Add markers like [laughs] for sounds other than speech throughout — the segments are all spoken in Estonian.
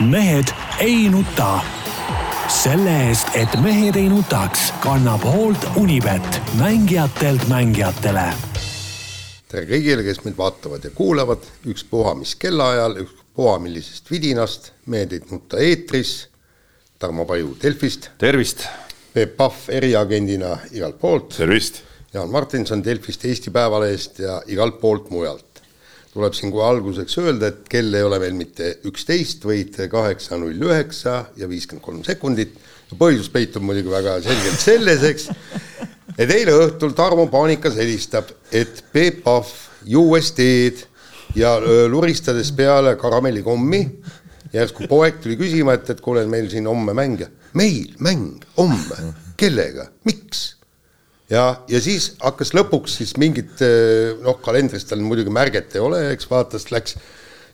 mehed ei nuta. selle eest, et mehed ei nutaks, kannab hoolt Unibet, mängijatelt mängijatele. tere kõigile, kes meid vaatavad ja kuulavad, ükspuha mis kellaajal, ükspuha millisest vidinast, Mehed ei nuta eetris. Tarmo Paju Delfist, tervist. Peep Pahv eriagendina igalt poolt, tervist. Jaan Martinson Delfist, Eesti Päevalehest ja igalt poolt mujalt tuleb siin kohe alguseks öelda, et kell ei ole veel mitte üksteist, vaid kaheksa null üheksa ja viiskümmend kolm sekundit. põhjus peitub muidugi väga selgelt selles, eks, et eile õhtul Tarmo Paanikas helistab, et Peep Pahv teed ja luristades peale karamellikommi, järsku poeg tuli küsima, et, et kuule, meil siin homme mäng. meil mäng, homme, kellega, miks? Ja, ja siis hakkas lõpuks siis mingit noh, kalendris tal muidugi märget ei ole, eks vaatas, läks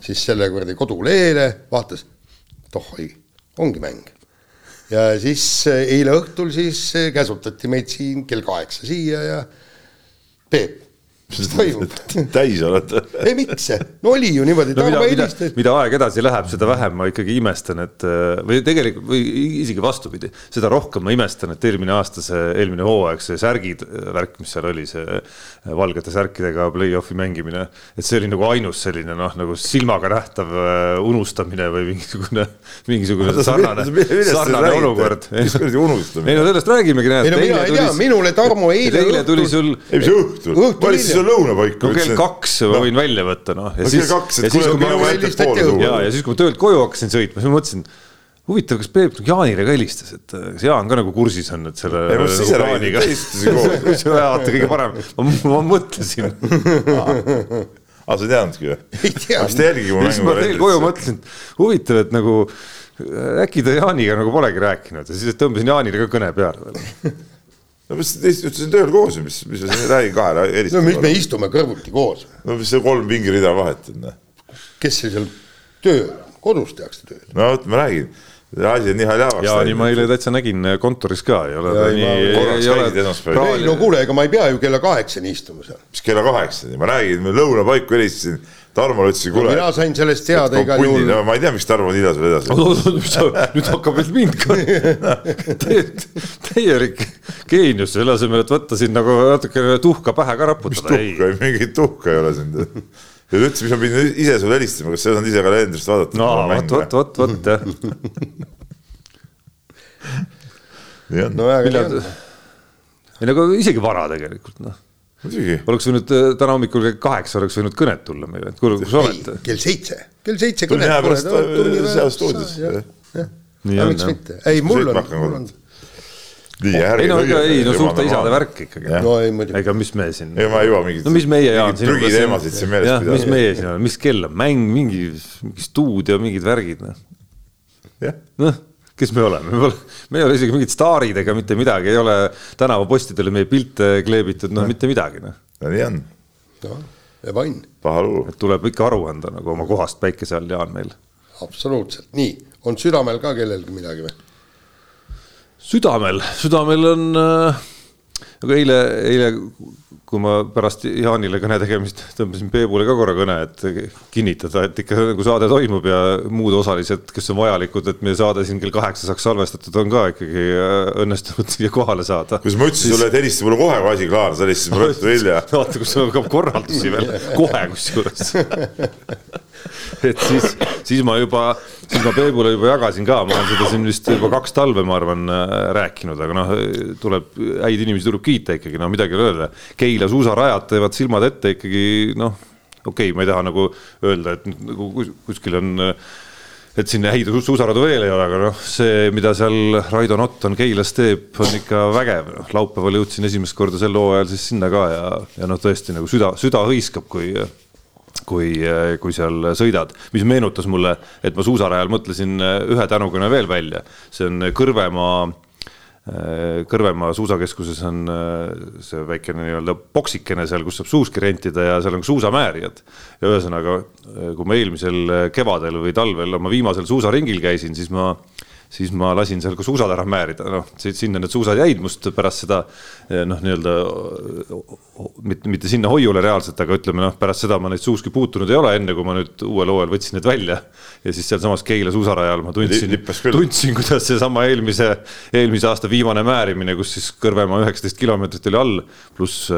siis selle kuradi kodulehele, vaatas, tohoi, ongi mäng. ja siis eile õhtul siis käsutati meid siin kell kaheksa siia ja Peep mis toimub? [laughs] täis oled? ei, miks see? no oli ju niimoodi. no mida, mida, mida aeg edasi läheb, seda vähem ma ikkagi imestan, et või tegelikult või isegi vastupidi, seda rohkem ma imestan, et eelmine aasta see, eelmine hooaeg, see särgid värk, mis seal oli, see valgete särkidega play-off'i mängimine, et see oli nagu ainus selline noh, nagu silmaga nähtav unustamine või mingisugune, [laughs] mingisugune sarnane, [laughs] sarnane olukord. mis kuradi unustamine? ei no sellest räägimegi, näed. ei no mina ei tea, minule Tarmo eile eile tuli sul. ei, mis õhtul? õhtul hiljem see lõunapaik. no kell kaks ma võin välja võtta, noh. ja siis, ja siis, kui ma, ja, ja siis, kui ma töölt koju hakkasin sõitma, siis ma mõtlesin huvitav, kas Peep Jaanile ka helistas, et kas Jaan ka nagu kursis on, et selle. ei, ma siis räägin, täistasin koos. [laughs] see on vaata kõige parem, ma, ma mõtlesin. aa, [laughs] sa ei teadnudki või? [laughs] ei teadnud. ta jälgib mu mängu. siis ma teel koju mõtlesin, huvitav, et nagu äkki ta Jaaniga nagu polegi rääkinud ja siis tõmbasin Jaanile ka kõne peale veel no mis teist ütlesin tööl koos mis, mis ma siin räägin kahele helistama. no mis me istume kõrvuti koos. no mis see kolm pingirida vahet on? noh. kes see seal töö, kodus tehakse tööd? no vot, ma räägin asi on nii haljavaks. ja nii ma eile täitsa nägin kontoris ka, ei ole ta nii. ei no kuule, ega ma ei pea ju kella kaheksani istuma seal. mis kella kaheksani, ma räägin, lõunapaiku helistasin Tarmole ütlesin, kuule. mina sain sellest teada igal juhul. No, ma ei tea, miks Tarmo nii edasi [laughs] vedas. nüüd hakkab veel mind ka [laughs] täielik geenius, selle asemel, et võtta siin nagu natukene tuhka pähe ka raputada. mis tuhka, mingit tuhka ei ole siin ja ta ütles, mis ma pidin ise sulle helistama, kas sa ei osanud ise kalendrist vaadata? no vot, vot, vot, vot jah. no väga hea. ei no aga isegi vara tegelikult noh. Oleks võinud äh, täna hommikul kell kaheksa oleks võinud kõnet tulla meile, et kuule, kus olete? kell seitse, kell seitse kõnet. tunni aja pärast seal stuudios. miks mitte, ei mul on, mul on. nii, ärge. ei no ega ei, no suurte isade värk ikkagi. no ei muidugi. ega mis me siin. ega ma ei jõua mingit. no mis meie Jaan. prügiteemasid siin meeles pidada. mis meie siin oleme, mis kell on, mäng, mingi, mingi stuudio, mingid värgid, noh. noh kes me oleme, me pole, me ei ole isegi mingid staarid ega mitte midagi, ei ole tänavapostidele meie pilte kleebitud, no mitte midagi, noh. no nii on. noh, ja vann. paha lugu. et tuleb ikka aru anda nagu oma kohast päikese all, Jaan, meil. absoluutselt, nii, on südamel ka kellelgi midagi või? südamel, südamel on äh,, aga eile, eile kui ma pärast Jaanile kõne tegemist tõmbasin Peebule ka korra kõne, et kinnitada, et ikka nagu saade toimub ja muud osalised, kes on vajalikud, et meie saade siin kell kaheksa saaks salvestatud, on ka ikkagi äh, õnnestunud siia kohale saada. kus ma ütlesin sulle, et helista mulle kohe, kui asi klaar, sa helistasid mulle õhtul hilja. vaata, kus sul hakkab korraldusi veel, [laughs] kohe kusjuures [laughs] [laughs] et siis, siis ma juba, siis ma Peebule juba jagasin ka, ma olen seda siin vist juba kaks talve, ma arvan, äh, rääkinud, aga noh, tuleb, häid inimesi tuleb kiita ikkagi, no midagi ei ole öelda. Keil Keila suusarajad teevad silmad ette ikkagi noh, okei okay,, ma ei taha nagu öelda, et nagu kuskil on et siin häid suusaradu veel ei ole, aga noh, see, mida seal Raido Notton Keilas teeb, on ikka vägev. laupäeval jõudsin esimest korda sel hooajal siis sinna ka ja, ja noh, tõesti nagu süda, süda hõiskab, kui, kui, kui seal sõidad. mis meenutas mulle, et ma suusarajal mõtlesin ühe tänukõne veel välja, see on Kõrvemaa Äh, Kõrvemaa suusakeskuses on äh, see väikene nii-öelda boksikene seal, kus saab suuski rentida ja seal on suusamäärijad. ja ühesõnaga, äh, kui ma eelmisel kevadel või talvel oma viimasel suusaringil käisin, siis ma siis ma lasin seal ka suusad ära määrida, noh, sinna need suusad jäid must pärast seda noh, nii-öelda mitte, mitte sinna hoiule reaalselt, aga ütleme noh, pärast seda ma neid suuski puutunud ei ole, enne kui ma nüüd uuel hooajal võtsin need välja. ja siis sealsamas Keila suusarajal ma tundsin, tundsin, kuidas seesama eelmise, eelmise aasta viimane määrimine, kus siis Kõrvemaa üheksateist kilomeetrit oli all, pluss,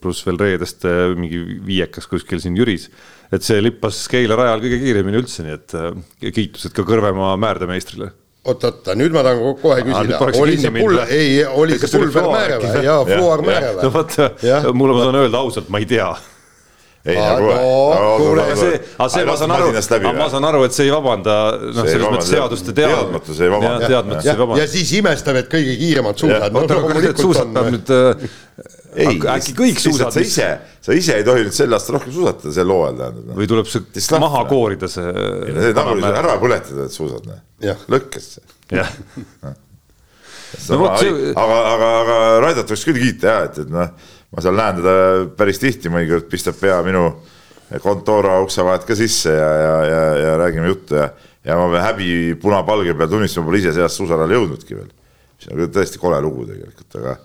pluss veel reedest mingi viiekas kuskil siin Jüris et see lippas Keila rajal kõige kiiremini üldse, nii et kiitused ka Kõrvemaa määrdemeistrile oot-oot, nüüd ma tahan kohe küsida, oli see pul-, ei, oli see pulber määre või? jaa, fluor määre või? no vot, mulle ma saan öelda ausalt, ma ei tea. Ei no kuule, kuule, see, aga see ma saan aru, aga ma saan aru, et see ei vabanda, noh, selles mõttes seaduste teadmatus ei vabanda. teadmatus ei vabanda. ja siis imestab, et kõige kiiremad suusad. oota, aga need suusad peab nüüd ei, äkki kõik suusad. sa ise, sa ise ei tohi nüüd sel aastal rohkem suusatada sel hooajal tähendab. või tuleb see maha koorida see. see tagurpidi ära põletada need suusad, lõkkesse. jah no, see... aga, aga, aga Raidat võiks küll kiita ja et, et noh, ma seal näen teda päris tihti, mõnikord pistab pea minu kontora ukse vahelt ka sisse ja, ja, ja, ja räägime juttu ja, ja ma pean häbi punapalge peal tunnistama, pole ise sellest suusarajale jõudnudki veel. mis on tõesti kole lugu tegelikult, aga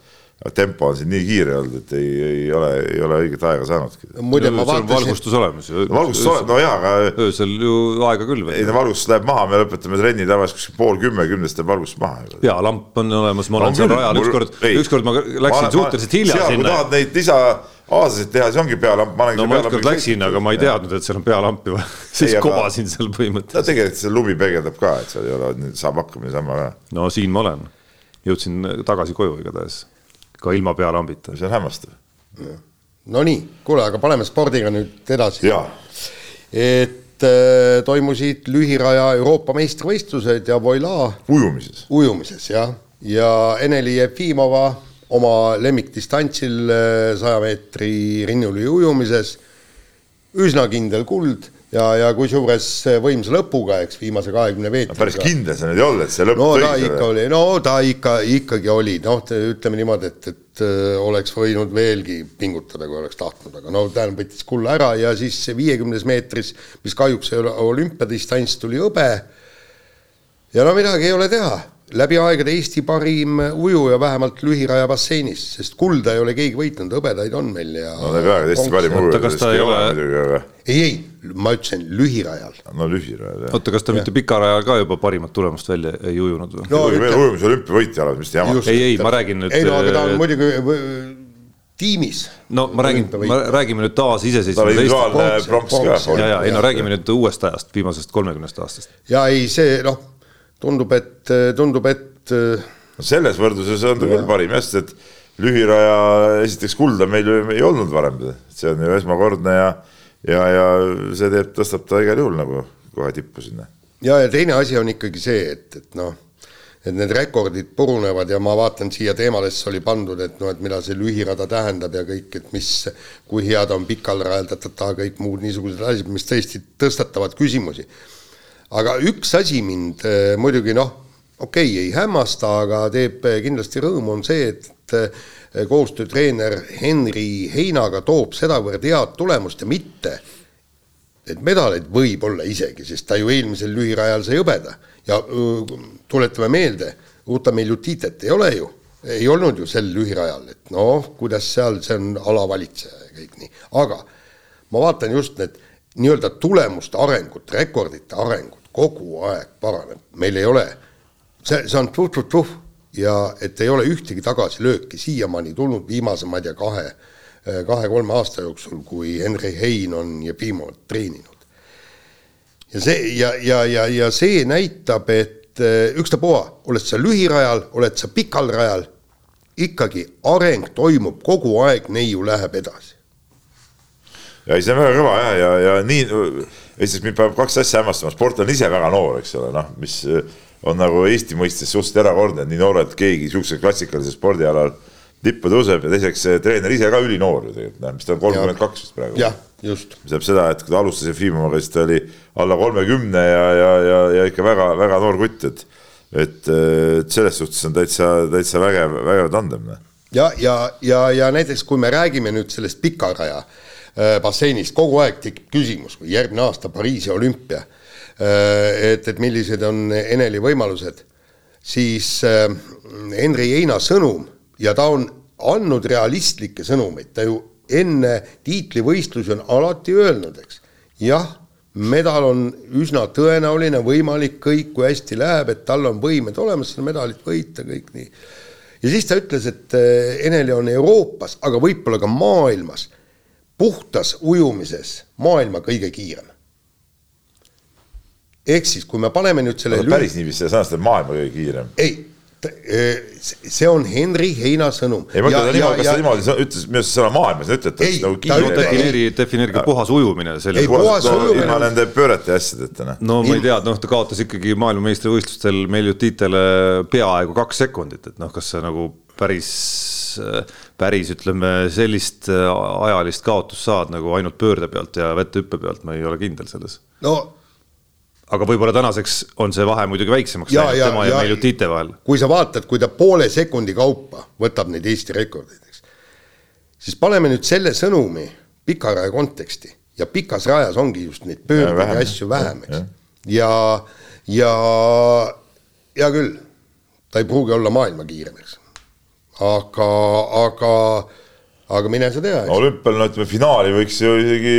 tempo on siin nii kiire olnud, et ei, ei ole, ei ole õiget aega saanudki. muide, ma vaatasin. valgustus olemas ju. valgustus olemas, no jaa, aga. öösel ju aega küll ei no valgustus läheb maha, me lõpetame trenni tavaliselt kuskil pool kümme, kümnest läheb valgustus maha. pealamp on olemas, ma olen seal rajal ükskord, ükskord ma läksin ma, suhteliselt hilja sinna. kui tahad neid lisa aasasid teha, siis ongi pealamp. no ma ükskord läksin, aga ma ei teadnud, et seal on pealampi vaja, [laughs] siis kobasin seal põhimõtteliselt. no tegelikult see lumi peegeldab ka, et seal ei ole, saab hakkama niisama ka. no siin ma olen, jõudsin tagasi koju igatahes ka ilma pealambita. see on hämmastav. Nonii, kuule, aga paneme spordiga nüüd edasi. et äh, toimusid lühiraja Euroopa meistrivõistlused ja voilaa. ujumises. ujumises jah, ja Eneli Jefimova oma lemmikdistantsil äh, saja meetri rinnuli ujumises üsna kindel kuld ja, ja kusjuures võimsa lõpuga, eks, viimase kahekümne meetriga. päris kindel sa nüüd ei olnud, et see lõpp no ta ikka oli, no ta ikka, ikkagi oli, noh, ütleme niimoodi, et, et äh, oleks võinud veelgi pingutada, kui oleks tahtnud, aga no tähendab, võttis kulla ära ja siis viiekümnes meetris, mis kahjuks ei ole olümpiadistants, tuli hõbe. ja no midagi ei ole teha läbi aegade Eesti parim ujuja vähemalt lühiraja basseinis, sest kulda ei ole keegi võitnud, hõbedaid on meil ja. no läbi aegade Eesti parim ujuja. kas ta ei ole? Aga... ei, ei, ma ütlesin lühirajal. no lühirajal jah. oota, kas ta ja. mitte pikarajal ka juba parimat tulemust välja ei ujunud või? no ütle. ujumise olümpiavõitja oled, mis te jamate. ei, ei, ma räägin nüüd. ei no aga ta on muidugi tiimis. no ma räägin, ma räägime nüüd taasiseseisvunud Eestist. ja, ja ei no räägime nüüd uuest ajast, viimasest kolmekümnest aastast. ja ei, see noh tundub, et, tundub, et. no selles võrdluses on ta küll parim jah, sest et lühiraja esiteks kulda meil ju ei olnud varem, see on ju esmakordne ja, ja, ja see teeb, tõstab ta igal juhul nagu kohe tippu sinna. ja, ja teine asi on ikkagi see, et, et noh, et need rekordid purunevad ja ma vaatan siia teemadesse oli pandud, et noh, et mida see lühirada tähendab ja kõik, et mis, kui hea ta on pikal rajal, ta-ta-ta, kõik muud niisugused asjad, mis tõesti tõstatavad küsimusi aga üks asi mind äh, muidugi noh, okei okay,, ei hämmasta, aga teeb äh, kindlasti rõõmu, on see, et äh, koostöötreener Henri Heinaga toob sedavõrd head tulemust ja mitte et medaleid võib-olla isegi, sest ta ju eelmisel lühirajal sai hõbeda. Ja öö, tuletame meelde, Uta Miljutitet ei ole ju, ei olnud ju sel lühirajal, et noh, kuidas seal, see on alavalitseja ja kõik nii, aga ma vaatan just need nii-öelda tulemuste arengut, rekordite arengut, kogu aeg paraneb, meil ei ole, see, see on tuh-tuh-tuh ja et ei ole ühtegi tagasilööki siiamaani tulnud viimase, ma ei tea, kahe, kahe-kolme aasta jooksul, kui Henri Hein on Jefimovat treeninud. ja see ja, ja, ja, ja see näitab, et eh, ükstapuha, oled sa lühirajal, oled sa pikal rajal, ikkagi areng toimub kogu aeg, neiu läheb edasi. ja ei, see on väga kõva jah, ja, ja nii esiteks mind peab kaks asja hämmastama, sport on ise väga noor, eks ole, noh, mis eh, on nagu Eesti mõistes suhteliselt erakordne, et nii noorelt keegi sihukesel klassikalisel spordialal tippu tõuseb ja teiseks treener ise ka ülinoor ju tegelikult, noh, mis ta on kolmkümmend kaks vist praegu. jah, just. mis tähendab seda, et kui ta alustas Jefimovaga, siis ta oli alla kolmekümne ja, ja, ja, ja ikka väga-väga noor kutt, et et, et selles suhtes on täitsa, täitsa vägev, vägev tandem. Ja, ja, ja, ja näiteks kui me räägime nüüd sellest pika raja Äh, basseinis, kogu aeg tekib küsimus, kui järgmine aasta Pariisi olümpia, äh, et, et millised on Eneli võimalused. siis äh, Henri Heina sõnum ja ta on andnud realistlikke sõnumeid, ta ju enne tiitlivõistlusi on alati öelnud, eks, jah, medal on üsna tõenäoline, võimalik, kõik, kui hästi läheb, et tal on võimed olemas seda medalit võita, kõik nii. ja siis ta ütles, et äh, Eneli on Euroopas, aga võib-olla ka maailmas puhtas ujumises maailma kõige kiirem ehk siis, kui me paneme nüüd selle lüli... päris niiviisi sõnastada, maailma kõige kiirem. ei, e, see on Henri Heina sõnum. ei, ma ütlen ta niimoodi, kas ta niimoodi ütles minu arust sõna maailmas, ta ütleb, et nagu kiire. defineeri, defineerige puhas ujumine. ei, puhas ujumine. ilma nende pöörete ja asjadeta, noh. no ma ei tea, noh, ta kaotas ikkagi maailmameistrivõistlustel Meljutitele peaaegu kaks sekundit, et noh, kas see nagu päris, päris ütleme, sellist ajalist kaotust saad nagu ainult pöörde pealt ja vettehüppe pealt, ma ei ole kindel selles. no aga võib-olla tänaseks on see vahe muidugi väiksemaks läinud tema ja, ja Meljutite vahel. kui sa vaatad, kui ta poole sekundi kaupa võtab neid Eesti rekordeid, eks, siis paneme nüüd selle sõnumi pikaraja konteksti ja pikas rajas ongi just neid pöördeid ja asju vähem, eks. ja, ja hea küll, ta ei pruugi olla maailma kiirem, eks. Aga, aga, aga mine sa tea. olümpial, no ütleme, finaali võiks ju isegi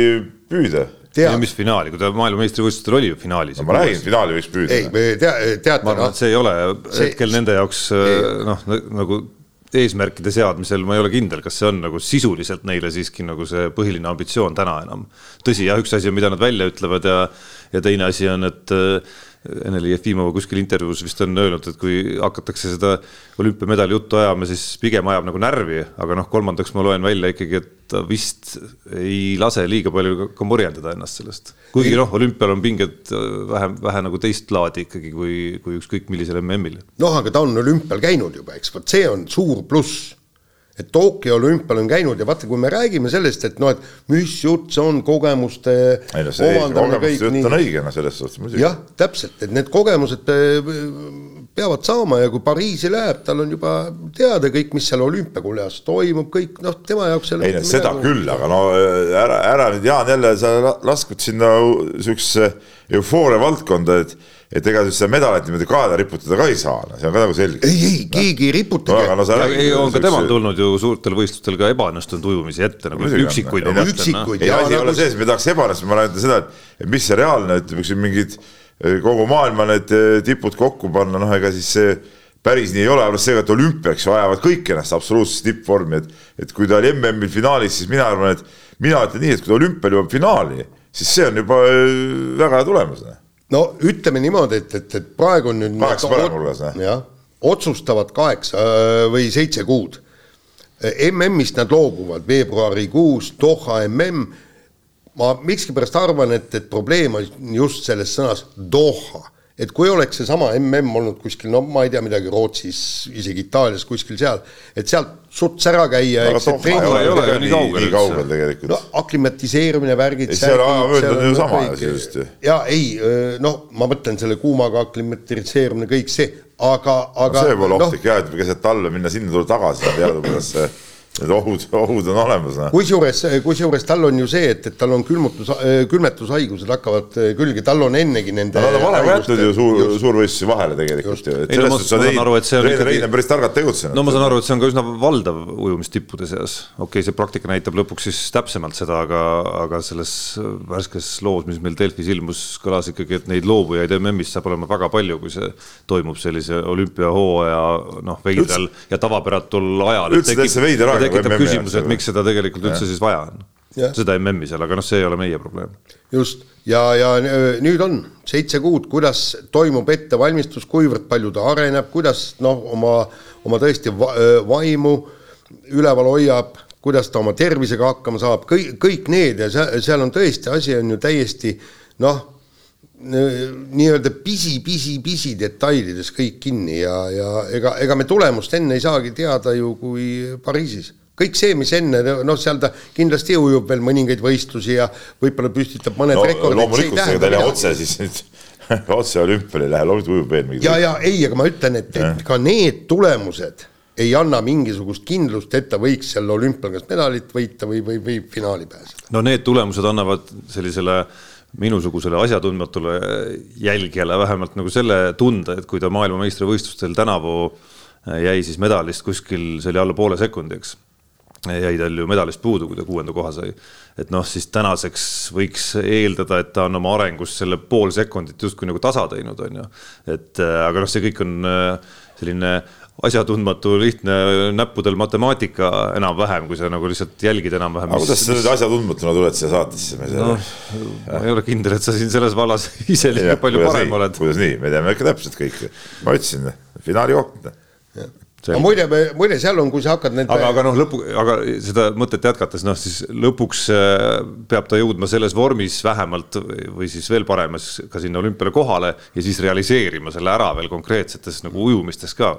püüda tead. mis finaali, kui ta maailmameistrivõistlustel oli ju finaalis no,. ma räägin, finaali võiks püüda. ei, tea, teate. ma arvan, et see ei ole see, hetkel nende jaoks noh, nagu eesmärkide seadmisel ma ei ole kindel, kas see on nagu sisuliselt neile siiski nagu see põhiline ambitsioon täna enam. tõsi, jah, üks asi on, mida nad välja ütlevad ja, ja teine asi on, et Ene-Li Jefimova kuskil intervjuus vist on öelnud, et kui hakatakse seda olümpiamedali juttu ajama, siis pigem ajab nagu närvi, aga noh, kolmandaks ma loen välja ikkagi, et ta vist ei lase liiga palju ka morjendada ennast sellest. kuigi noh, olümpial on pinged vähe, vähe nagu teist laadi ikkagi kui, kui ükskõik millisel MM-il. noh, aga ta on olümpial käinud juba, eks, vot see on suur pluss et Tokyo olümpial on käinud ja vaata, kui me räägime sellest, et noh, et mis jutt see on, kogemuste ei no see kogemuste jutt on õige, no selles suhtes muidugi. jah, täpselt, et need kogemused äh, peavad saama ja kui Pariisi läheb, tal on juba teada kõik, mis seal olümpiakuljas toimub, kõik noh, tema jaoks ei no seda midagi... küll, aga no ära, ära nüüd Jaan jälle sa laskud sinna niisugusesse eufooria valdkonda, et et ega siis seda medalit niimoodi kaela riputada ka ei saa, no see on ka nagu selge. ei, ei, keegi ei riputa no,. Ei, on ka temal tulnud ju suurtel võistlustel ka ebaõnnestunud ujumisi ette nagu üksikuid. No, üksikuid. ei, asi ei ole selles, et me tahaks ebaõnnestuda, ma räägin seda, et mis see reaalne, ütleme, mingid eh, kogu maailma need eh, tipud kokku panna, noh, ega siis see päris nii ei ole, arvestades sellega, et olümpiaks vajavad kõik ennast absoluutses tippvormi, et, et kui ta oli MM-il finaalis, siis mina arvan, et mina ütlen nii, et kui ta olümpial jõuab finaali, siis see on juba eh, väga hea tulemus no ütleme niimoodi, et, et, et praegu on nüüd kaheksa paremulas, jah, otsustavad kaheksa äh, või seitse kuud. MM-ist nad loobuvad veebruarikuus, Doha MM. ma miskipärast arvan, et, et probleem on just selles sõnas Doha et kui oleks seesama mm olnud kuskil, no ma ei tea midagi Rootsis, isegi Itaalias kuskil seal, et sealt suts ära käia. aga Doha ei ole, ei ole nii kaugel, nii kaugel tegelikult. no aklimatiseerimine, värgid. seal aja mööda on ju sama sisuliselt ju. ja ei, noh, ma mõtlen selle kuumaga aklimatiseerimine, kõik see, aga, aga see pole ohtlik no, jah, et keset talve minna sinna, tulla tagasi, teadupärast see Need ohud, ohud on olemas. Noh. kusjuures, kusjuures tal on ju see, et, et tal on külmutus, külmetushaigused hakkavad külge, tal on ennegi nende no, nad on varem jätnud ju suur, suurvõistlusi vahele tegelikult ju, et selles suhtes on Rein, Rein on päris targalt tegutsenud. no ma saan aru, et see on ka üsna valdav ujumistippude seas. okei okay,, see praktika näitab lõpuks siis täpsemalt seda, aga, aga selles värskes loos, mis meil Delfis ilmus, kõlas ikkagi, et neid loobujaid MM-ist saab olema väga palju, kui see toimub sellise olümpiahooaja noh, veidral ja tavapäratul ajal. üldse täitsa veider aeg tekitab küsimuse, et miks seda tegelikult üldse siis vaja on. seda MM-i seal, aga noh, see ei ole meie probleem. just, ja, ja nüüd on seitse kuud, kuidas toimub ettevalmistus, kuivõrd palju ta areneb, kuidas noh, oma, oma tõesti va vaimu üleval hoiab, kuidas ta oma tervisega hakkama saab, kõik, kõik need ja seal, seal on tõesti, asi on ju täiesti noh, nii-öelda pisi-pisi-pisi detailides kõik kinni ja, ja ega, ega me tulemust enne ei saagi teada ju kui Pariisis kõik see, mis enne, noh, seal ta kindlasti ujub veel mõningaid võistlusi ja võib-olla püstitab mõned no, rekordid. loomulikult, ega ta ei lähe otse siis nüüd [laughs] otse olümpiale ei lähe, loomulikult ujub veel mingi. ja, ja ei, aga ma ütlen, et, et ka need tulemused ei anna mingisugust kindlust, et ta võiks seal olümpial kas medalit võita või, või, või finaali pääseda. no need tulemused annavad sellisele minusugusele asjatundmatule jälgijale vähemalt nagu selle tunde, et kui ta maailmameistrivõistlustel tänavu jäi siis medalist kuskil, see oli alla poole sekundi, eks jäi tal ju medalist puudu, kui ta kuuenda koha sai. et noh, siis tänaseks võiks eeldada, et ta on oma arengus selle pool sekundit justkui nagu tasa teinud, on ju. et aga noh, see kõik on selline asjatundmatu lihtne näppudel matemaatika enam-vähem, kui sa nagu lihtsalt jälgid enam-vähem. aga kuidas sa nüüd asjatundmatuna tuled siia saatesse? no ma ei ole kindel, et sa siin selles vallas [laughs] ise liiga palju parem nii? oled. kuidas nii, me teame ikka täpselt kõike. ma ütlesin, finaali koht aga muide, muide seal on, kui sa hakkad need. aga, aga noh, lõpu, aga seda mõtet jätkates, noh siis lõpuks äh, peab ta jõudma selles vormis vähemalt või siis veel paremas ka sinna olümpiale kohale ja siis realiseerima selle ära veel konkreetsetes nagu ujumistes ka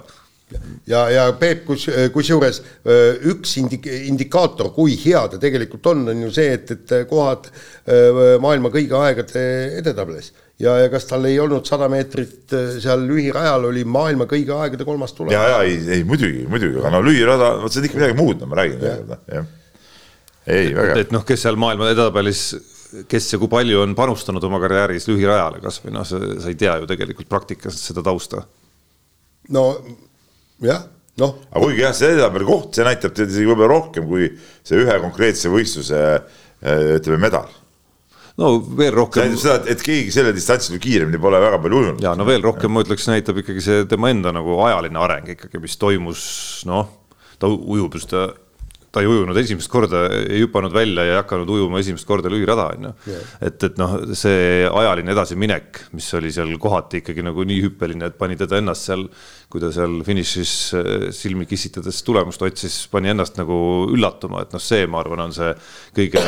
ja, ja Peep, kus, kusjuures äh, üks indik-, indikaator, kui hea ta tegelikult on, on ju see, et, et kohad äh, maailma kõigi aegade edetabelis. ja, ja kas tal ei olnud sada meetrit äh, seal lühirajal, oli maailma kõigi aegade kolmas tulemus. ja, ja ei, ei muidugi, muidugi, aga no lühirada, vot see on ikka midagi muud, no ma räägin jah. ei, väga. et noh, kes seal maailma edetabelis kes ja kui palju on panustanud oma karjääris lühirajale kasvõi noh, sa ei tea ju tegelikult praktikas seda tausta. no jah, noh. aga kuigi jah, see edetabeli koht, see näitab teid isegi võib-olla rohkem kui see ühe konkreetse võistluse äh, ütleme medal no veel rohkem. see tähendab seda, et keegi sellel distantsil kiiremini pole väga palju ujunud. ja no veel rohkem ma ütleks, näitab ikkagi see tema enda nagu ajaline areng ikkagi, mis toimus, noh, ta ujub just ta ei ujunud esimest korda, ei hüpanud välja ja ei hakanud ujuma esimest korda lühirada, on ju. et, et noh, see ajaline edasiminek, mis oli seal kohati ikkagi nagu nii hüppeline, et pani teda ennast seal, kui ta seal finišis eh, silmi kissitades tulemust otsis, pani ennast nagu üllatuma, et noh, see, ma arvan, on see kõige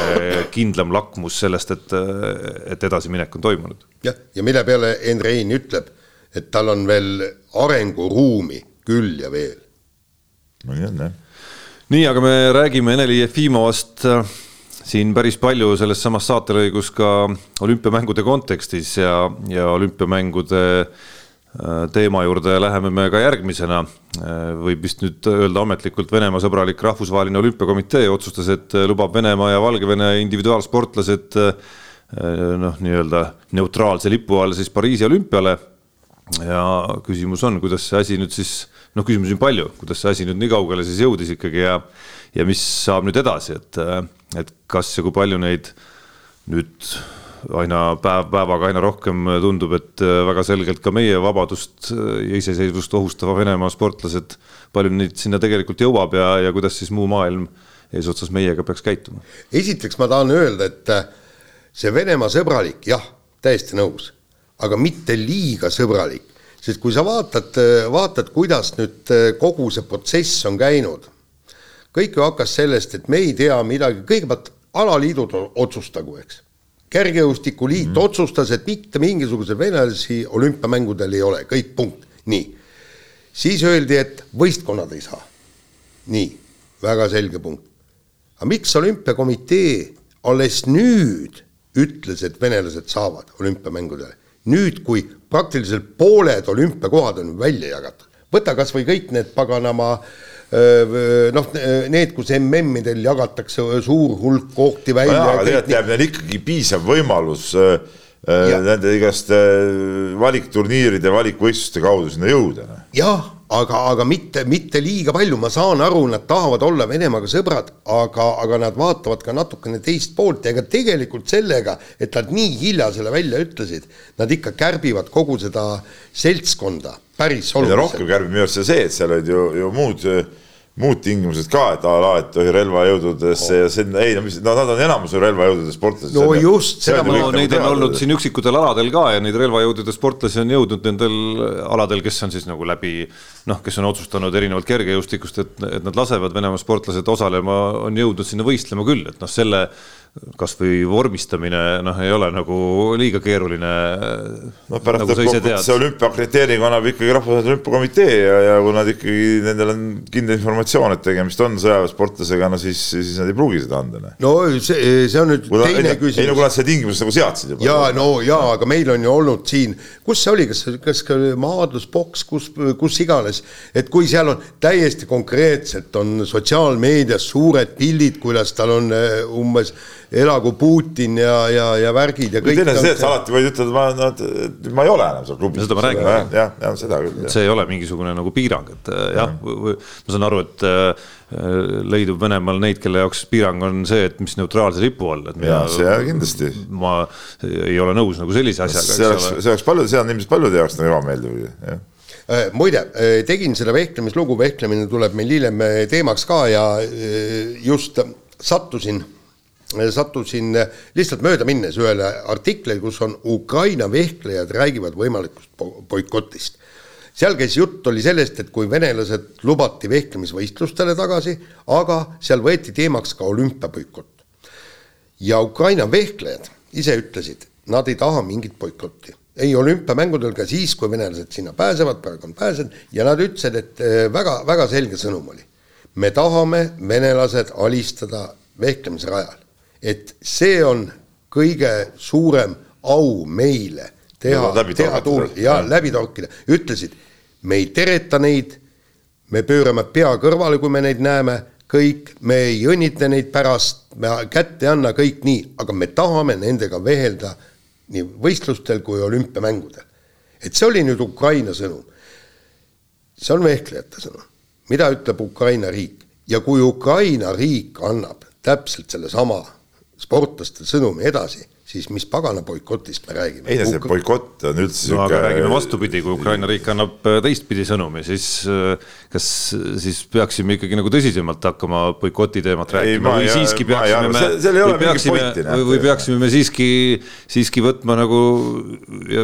kindlam lakmus sellest, et, et edasiminek on toimunud. jah, ja mille peale Enrein ütleb, et tal on veel arenguruumi küll ja veel. no nii on jah nii, aga me räägime Eneli Jefimovast äh, siin päris palju selles samas saatelõigus ka olümpiamängude kontekstis ja, ja olümpiamängude äh, teema juurde läheme me ka järgmisena. Äh, võib vist nüüd öelda ametlikult Venemaa sõbralik rahvusvaheline olümpiakomitee otsustas, et lubab Venemaa ja Valgevene individuaalsportlased noh, nii-öelda neutraalse lipu all siis Pariisi olümpiale. Ja küsimus on, kuidas see asi nüüd siis noh, küsimusi on palju, kuidas see asi nüüd nii kaugele siis jõudis ikkagi ja, ja mis saab nüüd edasi, et, et kas ja kui palju neid nüüd aina päev päevaga aina rohkem tundub, et väga selgelt ka meie vabadust ja iseseisvust ohustava Venemaa sportlased, palju neid sinna tegelikult jõuab ja, ja kuidas siis muu maailm eesotsas meiega peaks käituma? esiteks ma tahan öelda, et see Venemaa sõbralik, jah, täiesti nõus, aga mitte liiga sõbralik sest kui sa vaatad, vaatad, kuidas nüüd kogu see protsess on käinud, kõik ju hakkas sellest, et me ei tea midagi, kõigepealt alaliidud otsustagu, eks. kergejõustikuliit mm. otsustas, et mitte mingisuguseid venelasi olümpiamängudel ei ole, kõik punkt, nii. siis öeldi, et võistkonnad ei saa. nii, väga selge punkt. aga miks olümpiakomitee alles nüüd ütles, et venelased saavad olümpiamängudele? Nüüd, kui praktiliselt pooled olümpiakohad on välja jagatud, võta kas või kõik need paganama noh, need, kus MM-idel jagatakse suur hulk kohti välja no. tegelikult jääb neil ikkagi piisav võimalus ja. nende igast valikturniiride, valikvõistluste kaudu sinna jõuda. Noh. jah aga, aga mitte, mitte liiga palju, ma saan aru, nad tahavad olla Venemaaga sõbrad, aga, aga nad vaatavad ka natukene teist poolt ja ega tegelikult sellega, et nad nii hilja selle välja ütlesid, nad ikka kärbivad kogu seda seltskonda päris oluliselt. rohkem kärbib minu arust see, et seal olid ju, ju muud muud tingimused ka, et a la, et tohi relvajõududesse oh. ja sinna, ei no mis, no nad on enamus ju relvajõudude sportlased. no see, just, seda ma neid on olnud siin üksikutel aladel ka ja neid relvajõudude sportlasi on jõudnud nendel aladel, kes on siis nagu läbi noh, kes on otsustanud erinevalt kergejõustikust, et, et nad lasevad Venemaa sportlased osalema, on jõudnud sinna võistlema küll, et noh, selle kasvõi vormistamine noh, ei ole nagu liiga keeruline. no pärast nagu lõppkokkuvõttes see olümpiakriteering annab ikkagi Rahvusvaheline Olümpiakomitee ja, ja kui nad ikkagi, nendel on kindel informatsioon, et tegemist on sõjaväesportlasega, no siis, siis nad ei pruugi seda anda. Noh. no see, see on nüüd kuna, teine ei, küsimus. ei no kui nad selle tingimused nagu seadsid juba. ja no ja, aga meil on ju olnud siin, kus see oli, kas, kas ka maadlusboks, kus, kus iganes, et kui seal on täiesti konkreetselt on sotsiaalmeedias suured pildid, kuidas tal on eh, umbes elagu Putin ja, ja, ja värgid ja kõik. teine on see, et sa alati võid ütelda, ma, ma ei ole enam seal klubis. seda ma räägin. jah, jah, seda küll. see ei ole mingisugune nagu piirang, et äh, jah ja., ma saan aru, et äh, leidub Venemaal neid, kelle jaoks piirang on see, et mis neutraalse lipu all, et ja see kindlasti. ma ei ole nõus nagu sellise asjaga. see oleks, see oleks paljude, see on ilmselt paljude jaoks nagu ebameeldiv, jah Äh, muide, äh, tegin seda vehklemislugu, vehklemine tuleb meil hiljem teemaks ka ja just sattusin, sattusin lihtsalt mööda minnes ühele artiklile, kus on Ukraina vehklejad räägivad võimalikust boikotist. seal käis jutt, oli sellest, et kui venelased lubati vehklemisvõistlustele tagasi, aga seal võeti teemaks ka olümpiaboikott. ja Ukraina vehklejad ise ütlesid, nad ei taha mingit boikotti ei olümpiamängudel ka siis, kui venelased sinna pääsevad, praegu on pääsenud ja nad ütlesid, et väga-väga äh, selge sõnum oli. me tahame venelased alistada vehklemisrajal, et see on kõige suurem au meile teha, teha tuul ja läbi torkida, ütlesid, me ei tereta neid, me pöörame pea kõrvale, kui me neid näeme, kõik, me ei õnnitle neid pärast, me kätt ei anna, kõik nii, aga me tahame nendega vehelda nii võistlustel kui olümpiamängudel. et see oli nüüd Ukraina sõnum. see on vehklejate sõnum, mida ütleb Ukraina riik? Ja kui Ukraina riik annab täpselt sellesama sportlaste sõnumi edasi siis mis pagana boikotist me räägime? ei no see boikott on üldse sihuke no, aga räägime vastupidi, kui Ukraina riik annab äh, teistpidi sõnumi, siis äh, kas siis peaksime ikkagi nagu tõsisemalt hakkama boikoti teemat rääkima ei, või siiski peaksime me, või peaksime, või peaksime me siiski, siiski võtma nagu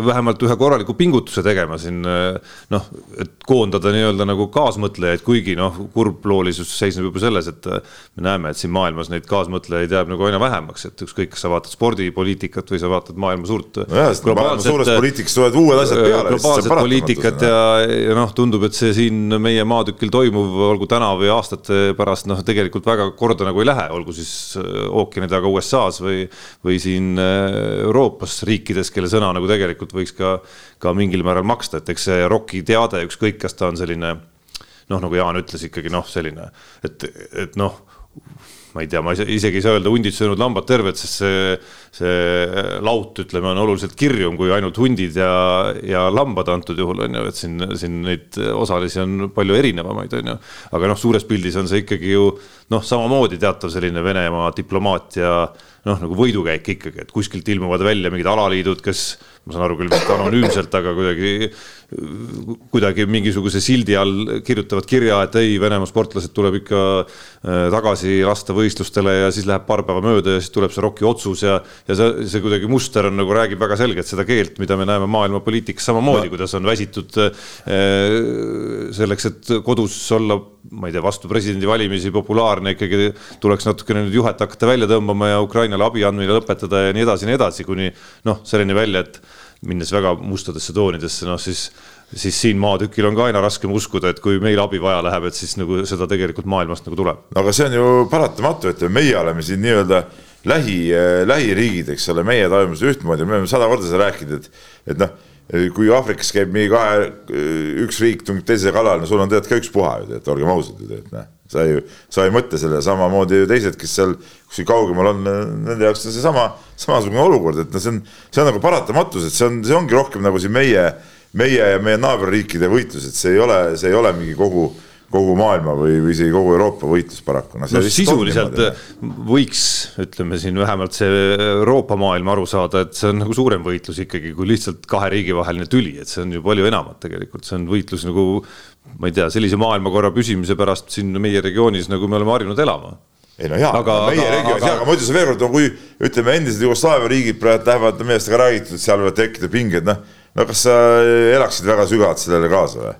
vähemalt ühe korraliku pingutuse tegema siin äh, noh, et koondada nii-öelda nagu kaasmõtlejaid, kuigi noh, kurbloolisus seisneb juba selles, et me näeme, et siin maailmas neid kaasmõtlejaid jääb nagu aina vähemaks, et ükskõik, kas sa vaatad spordipoliitikat, poliitikat või sa vaatad maailma suurt no. globaalset, suures poliitikas tulevad uued asjad peale. globaalset poliitikat ja, ja noh, tundub, et see siin meie maatükil toimuv, olgu täna või aastate pärast, noh, tegelikult väga korda nagu ei lähe, olgu siis äh, ookeani taga USA-s või, või siin äh, Euroopas riikides, kelle sõna nagu tegelikult võiks ka, ka mingil määral maksta, et eks see ROK-i teade, ükskõik, kas ta on selline noh, nagu Jaan ütles ikkagi noh, selline, et, et noh ma ei tea, ma isegi ei saa öelda hundid söönud lambad terved, sest see, see laut, ütleme, on oluliselt kirjum kui ainult hundid ja, ja lambad antud juhul on ju, et siin, siin neid osalisi on palju erinevamaid, on ju. aga noh, suures pildis on see ikkagi ju noh, samamoodi teatav selline Venemaa diplomaatia noh, nagu võidukäik ikkagi, et kuskilt ilmuvad välja mingid alaliidud, kes ma saan aru küll vist anonüümselt, aga kuidagi, kuidagi mingisuguse sildi all kirjutavad kirja, et ei, Venemaa sportlased tuleb ikka äh, tagasi lasta võistlustele ja siis läheb paar päeva mööda ja siis tuleb see ROK-i otsus ja, ja see, see kuidagi muster on nagu räägib väga selgelt seda keelt, mida me näeme maailma poliitikas samamoodi, kuidas on väsitud äh, selleks, et kodus olla, ma ei tea, vastu presidendivalimisi populaarne ikkagi tuleks natukene nüüd juhet hakata välja tõmbama ja Ukrainale abi andmine lõpetada ja nii edasi ja nii edasi, kuni noh, selleni välja, et minnes väga mustadesse toonidesse, noh siis, siis siin maatükil on ka aina raskem uskuda, et kui meil abi vaja läheb, et siis nagu seda tegelikult maailmast nagu tuleb. aga see on ju paratamatu, et meie oleme siin nii-öelda lähi, lähiriigid, eks ole, meie toimus ühtmoodi, me oleme sada korda seda rääkinud, et, et noh, kui Aafrikas käib mingi kahe, üks riik tungib teise kallal, no sul on tegelikult ka ükspuha ju, et olgem ausad et noh sa ju, sa ei mõtle selle samamoodi ju teised, kes seal kuskil kaugemal on, nende jaoks on seesama, samasugune olukord, et no see on, see on nagu paratamatus, et see on, see ongi rohkem nagu siin meie, meie ja meie naaberriikide võitlus, et see ei ole, see ei ole mingi kogu kogu maailma või, või isegi kogu Euroopa võitlus paraku. no, no sisuliselt võiks, ütleme siin vähemalt see Euroopa maailm aru saada, et see on nagu suurem võitlus ikkagi kui lihtsalt kahe riigi vaheline tüli, et see on ju palju enamat tegelikult, see on võitlus nagu ma ei tea, sellise maailmakorra püsimise pärast siin meie regioonis, nagu me oleme harjunud elama ei no jaa, meie regioonis jaa, aga ma ütlen veel kord, no kui ütleme, endised Jugoslaavia riigid praegu lähevad, millest ka räägitud, seal võivad tekkida pinged, noh, no kas sa elaksid väga sügavalt sellele kaasa või?